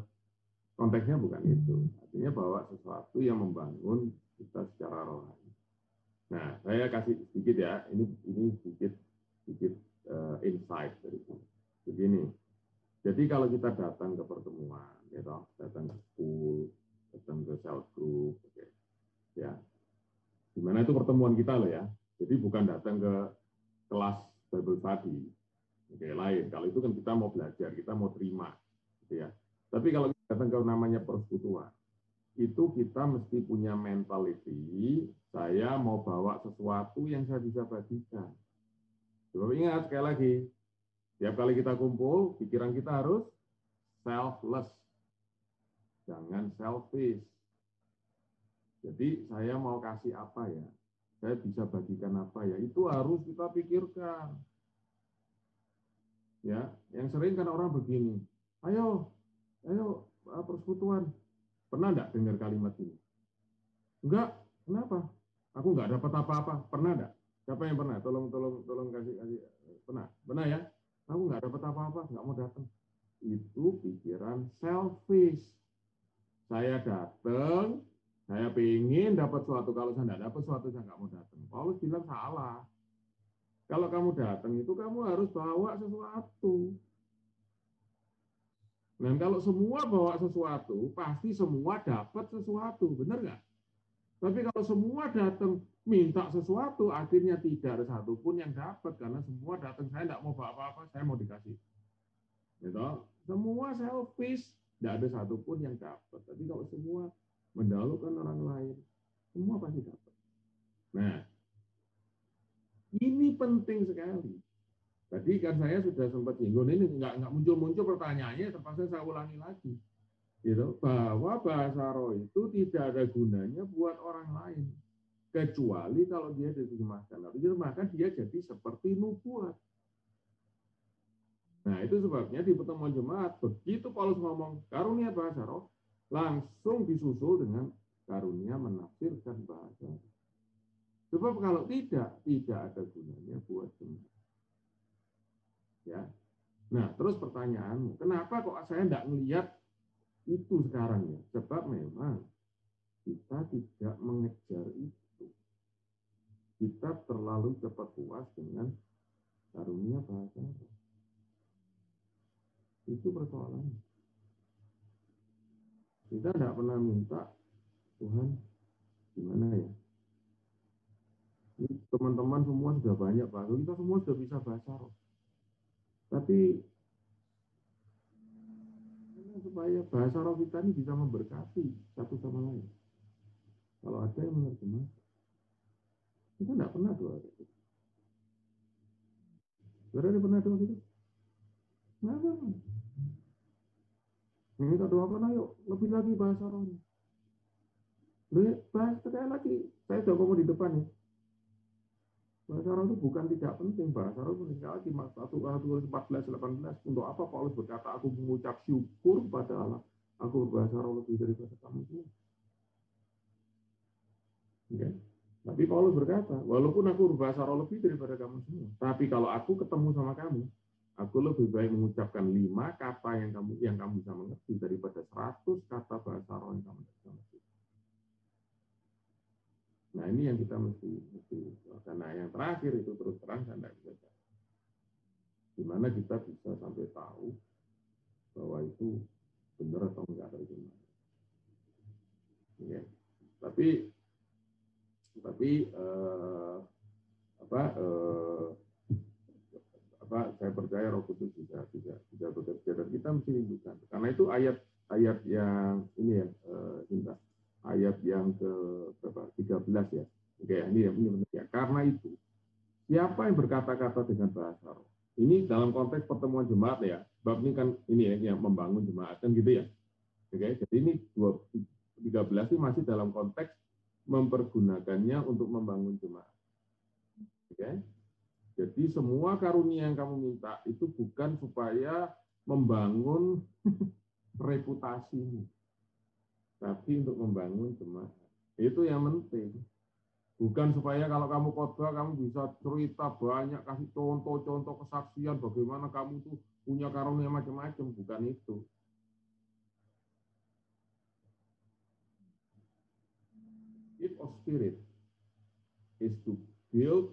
konteksnya bukan itu. Artinya bahwa sesuatu yang membangun kita secara rohani. Nah, saya kasih sedikit ya. Ini ini sedikit sedikit uh, insight dari itu. Begini. Jadi kalau kita datang ke pertemuan, ya toh, datang ke school, datang ke self group. Okay. Ya. Gimana itu pertemuan kita loh ya. Jadi bukan datang ke kelas Bible study, Oke, lain. Kalau itu kan kita mau belajar, kita mau terima, gitu ya. Tapi kalau datang ke namanya persekutuan, itu kita mesti punya mentality, saya mau bawa sesuatu yang saya bisa bagikan. Sebab ingat, sekali lagi, tiap kali kita kumpul, pikiran kita harus selfless. Jangan selfish. Jadi saya mau kasih apa ya? Saya bisa bagikan apa ya? Itu harus kita pikirkan. Ya, yang sering kan orang begini, ayo, ayo persekutuan. Pernah enggak dengar kalimat ini? Enggak, kenapa? Aku enggak dapat apa-apa. Pernah enggak? Siapa yang pernah? Tolong, tolong, tolong kasih, kasih. Pernah? Pernah ya? Aku nggak dapat apa-apa, nggak mau datang. Itu pikiran selfish. Saya datang, saya pengen dapat sesuatu. Kalau saya nggak dapat sesuatu, saya nggak mau datang. Paulus bilang salah. Kalau kamu datang itu kamu harus bawa sesuatu. Dan kalau semua bawa sesuatu, pasti semua dapat sesuatu. Benar nggak? Tapi kalau semua datang minta sesuatu, akhirnya tidak ada satupun yang dapat karena semua datang saya tidak mau apa-apa, saya mau dikasih. Gitu? Semua selfish, tidak ada satupun yang dapat. Tapi kalau semua mendahulukan orang lain, semua pasti dapat. Nah, ini penting sekali. Tadi kan saya sudah sempat singgung ini nggak nggak muncul-muncul pertanyaannya, terpaksa saya ulangi lagi gitu bahwa bahasa roh itu tidak ada gunanya buat orang lain kecuali kalau dia diterjemahkan. Lalu diterjemahkan dia jadi seperti nubuat. Nah itu sebabnya di pertemuan jemaat begitu Paulus ngomong karunia bahasa roh langsung disusul dengan karunia menafsirkan bahasa. Sebab kalau tidak tidak ada gunanya buat jemaat. Ya. Nah terus pertanyaanmu, kenapa kok saya tidak melihat itu sekarang ya. Sebab memang kita tidak mengejar itu. Kita terlalu cepat puas dengan karunia bahasa Itu persoalannya. Kita tidak pernah minta Tuhan gimana ya? Teman-teman semua sudah banyak Pak. Kita semua sudah bisa bahasa roh. Tapi supaya bahasa roh kita ini bisa memberkati satu sama lain. Kalau ada yang menerjemah, kita tidak pernah doa gitu. Saudara pernah doa gitu? Kenapa? Doa apa? Ayo, lebih lagi bahasa rohnya. Bahas sekali lagi. Saya sudah ngomong di depan ya. Bahasa roh itu bukan tidak penting. Bahasa itu sekali lagi satu tulis 14 18 untuk apa Paulus berkata aku mengucap syukur pada Allah. Aku berbahasa roh lebih daripada kamu semua. Okay. Tapi Paulus berkata, walaupun aku berbahasa roh lebih daripada kamu semua, tapi kalau aku ketemu sama kamu, aku lebih baik mengucapkan lima kata yang kamu yang kamu bisa mengerti daripada seratus kata bahasa roh yang kamu bisa mengerti. Nah ini yang kita mesti, mesti karena yang terakhir itu terus terang saya tidak bisa Gimana kita bisa sampai tahu bahwa itu benar atau enggak atau gimana. Ya. Tapi tapi eh, apa eh, apa saya percaya Roh Kudus bisa bisa bisa bekerja dan kita mesti rindukan. Karena itu ayat ayat yang ini ya eh, ayat yang ke berapa 13 ya. Oke, ini yang ini ya. Karena itu siapa yang berkata-kata dengan bahasa roh? Ini dalam konteks pertemuan jemaat ya. Bab ini kan ini ya yang membangun jemaat kan gitu ya. Oke, jadi ini 13 ini masih dalam konteks mempergunakannya untuk membangun jemaat. Oke. Jadi semua karunia yang kamu minta itu bukan supaya membangun *laughs* reputasimu tapi untuk membangun jemaat. Itu yang penting. Bukan supaya kalau kamu khotbah kamu bisa cerita banyak, kasih contoh-contoh kesaksian bagaimana kamu tuh punya karunia macam-macam, bukan itu. Gift of spirit is to build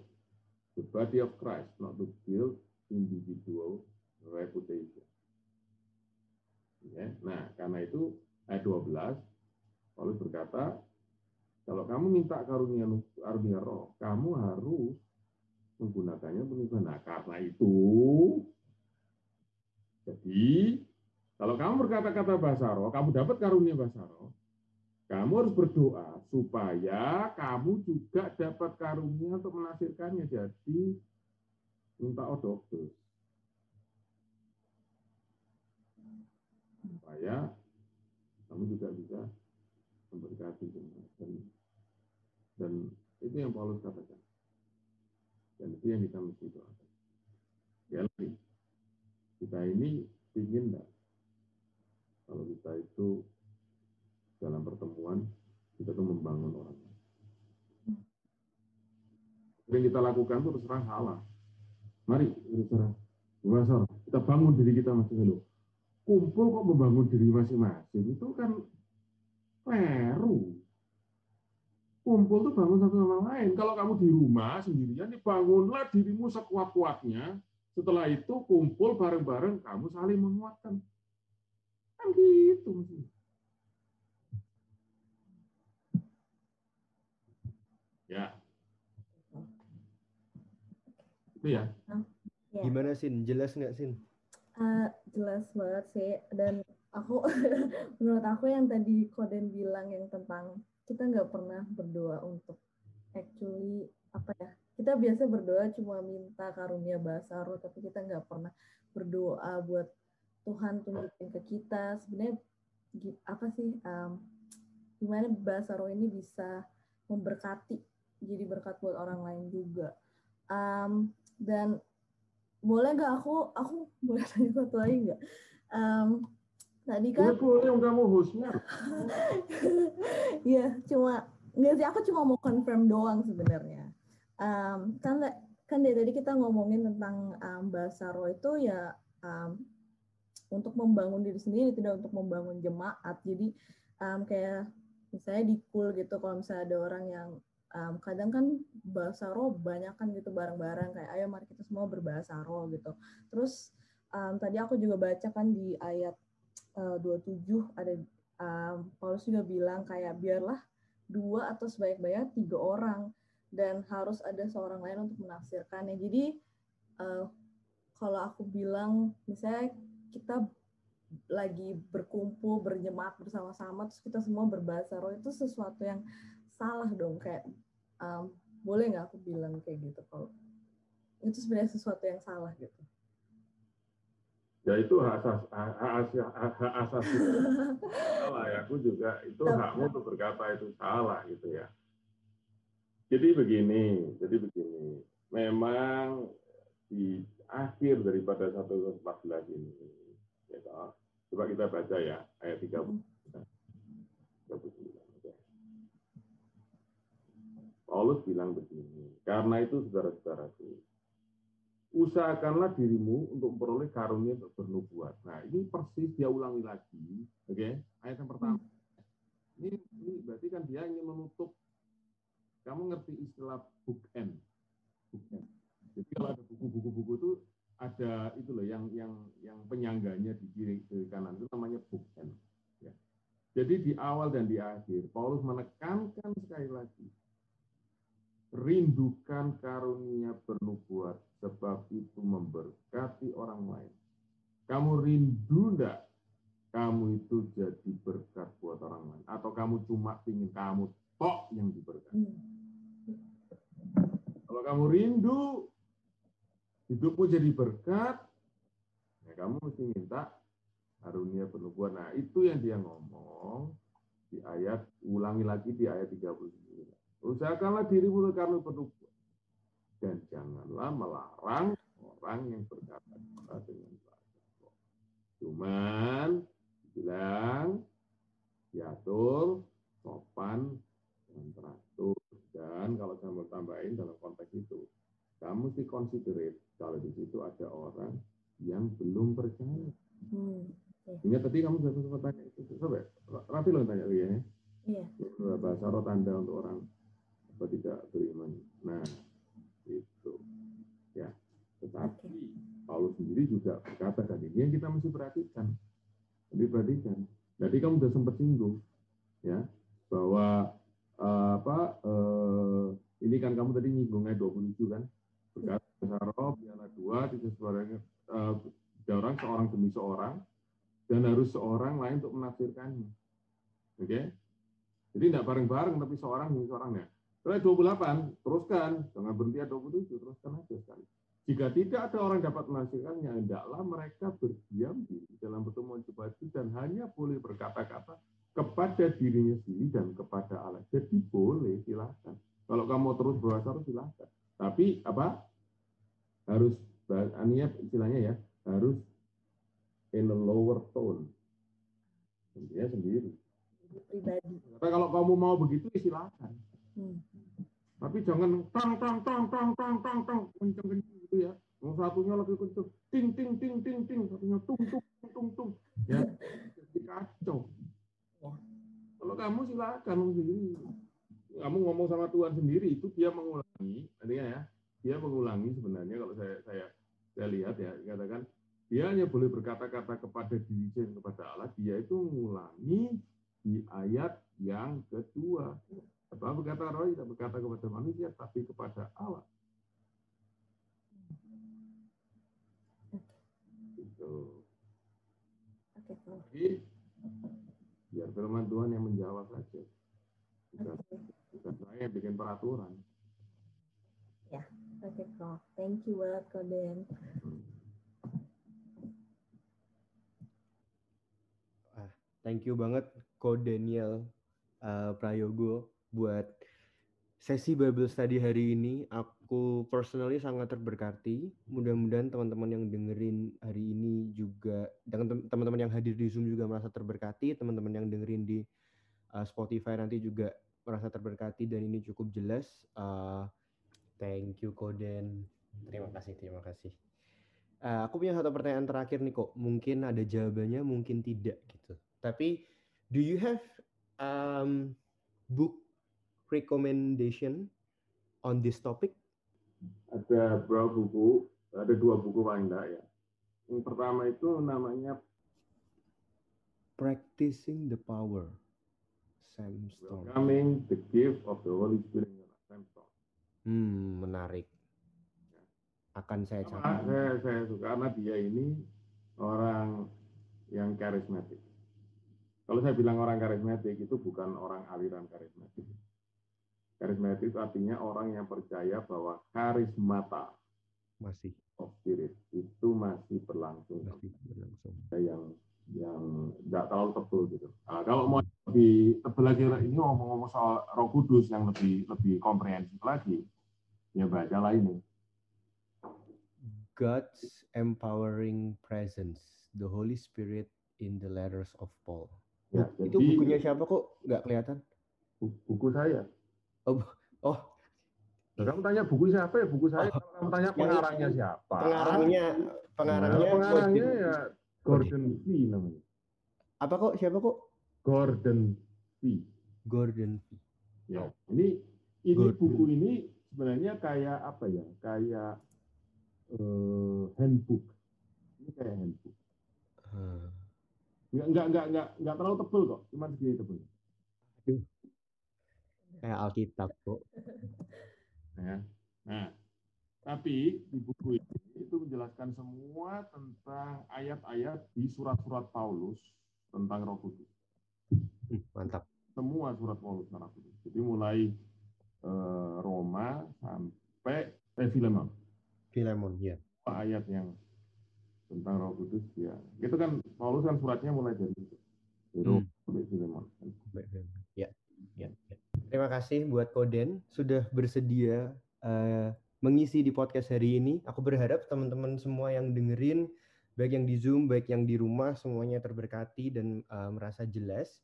the body of Christ, not to build individual reputation. Ya, nah, karena itu ayat 12 Paulus berkata, kalau kamu minta karunia karunia roh, kamu harus menggunakannya penuh Nah, karena itu, jadi Kalau kamu berkata-kata bahasa roh, kamu dapat karunia bahasa roh, kamu harus berdoa supaya kamu juga dapat karunia untuk menafsirkannya jadi minta odoktus. Supaya kamu juga bisa memberkati dan, dan itu yang Paulus katakan. Dan itu yang kita mesti doakan. Ya lagi, kita ini ingin enggak? Kalau kita itu dalam pertemuan kita tuh membangun orang. Yang kita lakukan itu terserah salah mari terserah. Masar, kita bangun diri kita masing-masing. Kumpul kok membangun diri masing-masing? Itu kan peru kumpul tuh bangun satu sama lain kalau kamu di rumah sendirian dibangunlah dirimu sekuat-kuatnya setelah itu kumpul bareng-bareng kamu saling menguatkan Kan gitu. Ya. Itu ya. ya. Gimana Sin? Jelas nggak Sin? Uh, jelas banget sih. Dan aku, *laughs* menurut aku yang tadi Koden bilang yang tentang kita nggak pernah berdoa untuk actually apa ya kita biasa berdoa cuma minta karunia bahasa roh tapi kita nggak pernah berdoa buat Tuhan tunjukin ke kita. Sebenarnya apa sih um, gimana bahasa roh ini bisa memberkati jadi berkat buat orang lain juga. Um, dan boleh nggak aku aku boleh tanya satu lagi nggak? Um, tadi kan boleh yang kamu hostnya ya cuma nggak sih aku cuma mau confirm doang sebenarnya. Um, kan kan dari tadi kita ngomongin tentang um, bahasa roh itu ya um, untuk membangun diri sendiri tidak untuk membangun jemaat. Jadi um, kayak misalnya di cool gitu kalau misalnya ada orang yang um, kadang kan bahasa roh banyak kan gitu bareng-bareng kayak ayo mari kita semua berbahasa roh gitu. Terus um, tadi aku juga baca kan di ayat uh, 27 ada um, Paulus juga bilang kayak biarlah dua atau sebaik-baiknya tiga orang dan harus ada seorang lain untuk menafsirkannya. Jadi uh, kalau aku bilang misalnya kita lagi berkumpul berjemaat bersama-sama terus kita semua berbahasa roh itu sesuatu yang salah dong. Kayak um, boleh nggak aku bilang kayak gitu? Kalau itu sebenarnya sesuatu yang salah gitu ya itu hak asasi hak, hak asasi *laughs* salah ya aku juga itu hakmu untuk berkata itu salah gitu ya. Jadi begini jadi begini. Memang di akhir daripada 114 ini Ya, coba kita baca ya ayat 30. 39. Paulus bilang begini, karena itu saudara-saudaraku, usahakanlah dirimu untuk memperoleh karunia untuk bernubuat. Nah, ini persis dia ulangi lagi, oke? Okay? Ayat yang pertama. Ini, ini berarti kan dia ingin menutup. Kamu ngerti istilah bookend? Bookend. Jadi kalau ada buku-buku-buku itu ada itu loh yang yang yang penyangganya di kiri kiri kanan itu namanya bookend. Ya. Jadi di awal dan di akhir Paulus menekankan sekali lagi rindukan karunia bernubuat sebab itu memberkati orang lain. Kamu rindu enggak kamu itu jadi berkat buat orang lain atau kamu cuma ingin kamu tok yang diberkati. Kalau kamu rindu hidupmu jadi berkat, ya kamu mesti minta karunia penubuhan. Nah, itu yang dia ngomong di ayat, ulangi lagi di ayat 39. Usahakanlah dirimu karena penubuhan. Dan janganlah melarang orang yang berkata dengan bahasa Cuman bilang diatur, sopan, dan teratur. Dan kalau saya mau tambahin dalam konteks itu, kamu mesti considerate kalau di situ ada orang yang belum percaya. Hmm. Ingat tadi kamu sudah sempat tanya itu, coba Rafi lo tanya lagi ya. Iya. Bahasa roh tanda untuk orang apa tidak beriman. Nah, itu ya. Tetapi okay. Paulus sendiri juga berkata kan ini yang kita mesti perhatikan. Lebih perhatikan. Jadi kamu sudah sempat singgung, ya, bahwa uh, apa uh, ini kan kamu tadi nyinggungnya 27 kan, berkata roh, piala dua, tiga suaranya, uh, tiga orang, seorang demi seorang, dan harus seorang lain untuk menafsirkannya. Oke? Okay? Jadi tidak bareng-bareng, tapi seorang demi seorangnya. Kalau 28, teruskan. Jangan berhenti at 27, teruskan aja sekali. Jika tidak ada orang dapat menafsirkannya, hendaklah mereka berdiam diri dalam pertemuan itu dan hanya boleh berkata-kata kepada dirinya sendiri dan kepada Allah. Jadi boleh, silahkan. Kalau kamu terus berasa silahkan. Tapi apa? Harus, aninya istilahnya ya, harus in a lower tone. Sendiri. Pribadi. Tapi kalau kamu mau begitu, ya silahkan. Hmm. Tapi jangan tang tang tang tang tang tang tang kenceng kenceng gitu ya. Yang satunya lebih kenceng, ting ting ting ting ting, satunya tung tung tung tung tung. Ya, jadi kacau. Kalau kamu silakan sendiri. Kamu ngomong sama Tuhan sendiri itu dia mengulangi, artinya ya, dia mengulangi sebenarnya kalau saya saya saya lihat ya katakan dia hanya boleh berkata-kata kepada diri sendiri kepada Allah, dia itu mengulangi di ayat yang kedua. Apa berkata roh tidak berkata kepada manusia, tapi kepada Allah. Itu. Jadi, biar firman Tuhan yang menjawab saja. Bukan, bukan saya yang bikin peraturan. Ya, oke okay, kok. Thank you banget, Koden. Ah, thank you banget, Ko Daniel uh, Prayogo buat sesi Bible Study hari ini. Aku personally sangat terberkati. Mudah-mudahan teman-teman yang dengerin hari ini juga, dengan teman-teman yang hadir di Zoom juga merasa terberkati. Teman-teman yang dengerin di uh, Spotify nanti juga merasa terberkati dan ini cukup jelas. Uh, thank you Koden. Terima kasih, terima kasih. Uh, aku punya satu pertanyaan terakhir nih kok. Mungkin ada jawabannya, mungkin tidak gitu. Tapi do you have um, book recommendation on this topic? Ada beberapa buku, ada dua buku paling enggak ya. Yang pertama itu namanya Practicing the Power, Sam Stone. Welcoming the Gift of the Holy Spirit, Sam Stone. Hmm, menarik. Akan saya catat. Saya, saya suka karena dia ini orang yang karismatik. Kalau saya bilang orang karismatik itu bukan orang aliran karismatik. Karismatik itu artinya orang yang percaya bahwa karismata masih of spirit itu masih berlangsung. Masih berlangsung. Yang yang nggak terlalu tebal gitu. Nah, kalau mau lebih tebal lagi ini ngomong-ngomong soal Roh Kudus yang lebih lebih komprehensif lagi, ya baca lah ini. God's empowering presence, the Holy Spirit in the letters of Paul. Ya, itu jadi, bukunya siapa kok nggak kelihatan? Buku saya. Oh, oh. Kamu tanya buku siapa ya? Buku saya. Oh. Kamu tanya pengarangnya siapa? Pengarangnya, pengarangnya, nah, pengarangnya ya Gordon V namanya. Apa kok? Siapa kok? Gordon V. Gordon V. Ya, ini ini Gordon. buku ini sebenarnya kayak apa ya? Kayak uh, handbook. Ini kayak handbook. Hmm. Nggak, nggak, nggak, nggak, nggak terlalu tebel kok, cuma segini tebel. Kayak Alkitab kok. Ya. Nah, tapi di buku ini itu menjelaskan semua tentang ayat-ayat di surat-surat Paulus tentang Roh Kudus. Hmm, mantap. Semua surat Paulus tentang Roh Kudus. Jadi mulai eh, Roma sampai eh, Filemon. Filemon, ya. Ayat yang tentang Roh Kudus ya. Itu kan Paulus kan suratnya mulai dari itu. Dari hmm. Filemon. Ya, ya, ya. Terima kasih buat Koden sudah bersedia uh, mengisi di podcast hari ini. Aku berharap teman-teman semua yang dengerin, baik yang di Zoom, baik yang di rumah, semuanya terberkati dan uh, merasa jelas.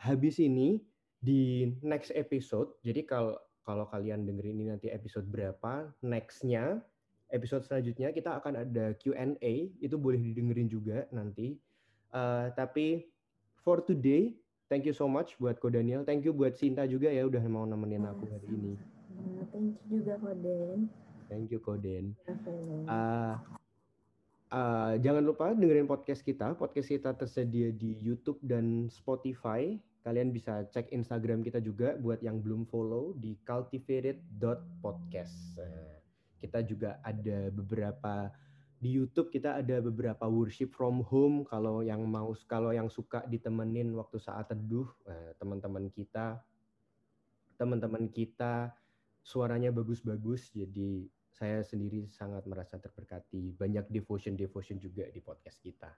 Habis ini di next episode, jadi kalau kalau kalian dengerin ini nanti episode berapa, nextnya episode selanjutnya kita akan ada Q&A, itu boleh didengerin juga nanti. Uh, tapi for today thank you so much buat Ko Daniel. Thank you buat Sinta juga ya udah mau nemenin aku hari ini. Thank you juga Koden. Thank you Koden. Uh, uh, jangan lupa dengerin podcast kita. Podcast kita tersedia di YouTube dan Spotify. Kalian bisa cek Instagram kita juga buat yang belum follow di cultivated.podcast. Uh, kita juga ada beberapa di YouTube kita ada beberapa worship from home kalau yang mau kalau yang suka ditemenin waktu saat teduh eh, teman-teman kita. Teman-teman kita suaranya bagus-bagus jadi saya sendiri sangat merasa terberkati. Banyak devotion devotion juga di podcast kita.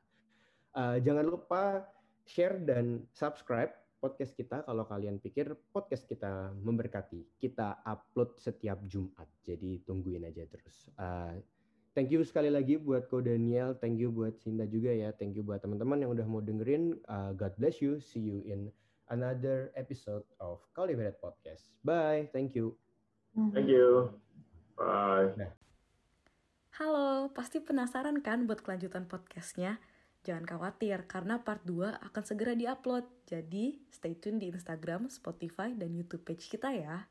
Uh, jangan lupa share dan subscribe podcast kita kalau kalian pikir podcast kita memberkati. Kita upload setiap Jumat jadi tungguin aja terus. Uh, Thank you sekali lagi buat Ko Daniel, thank you buat Cinta juga ya, thank you buat teman-teman yang udah mau dengerin. Uh, God bless you, see you in another episode of Cultivated Podcast. Bye, thank you. Thank you. Bye. Nah. Halo, pasti penasaran kan buat kelanjutan podcastnya? Jangan khawatir, karena part 2 akan segera diupload. Jadi, stay tune di Instagram, Spotify, dan YouTube page kita ya.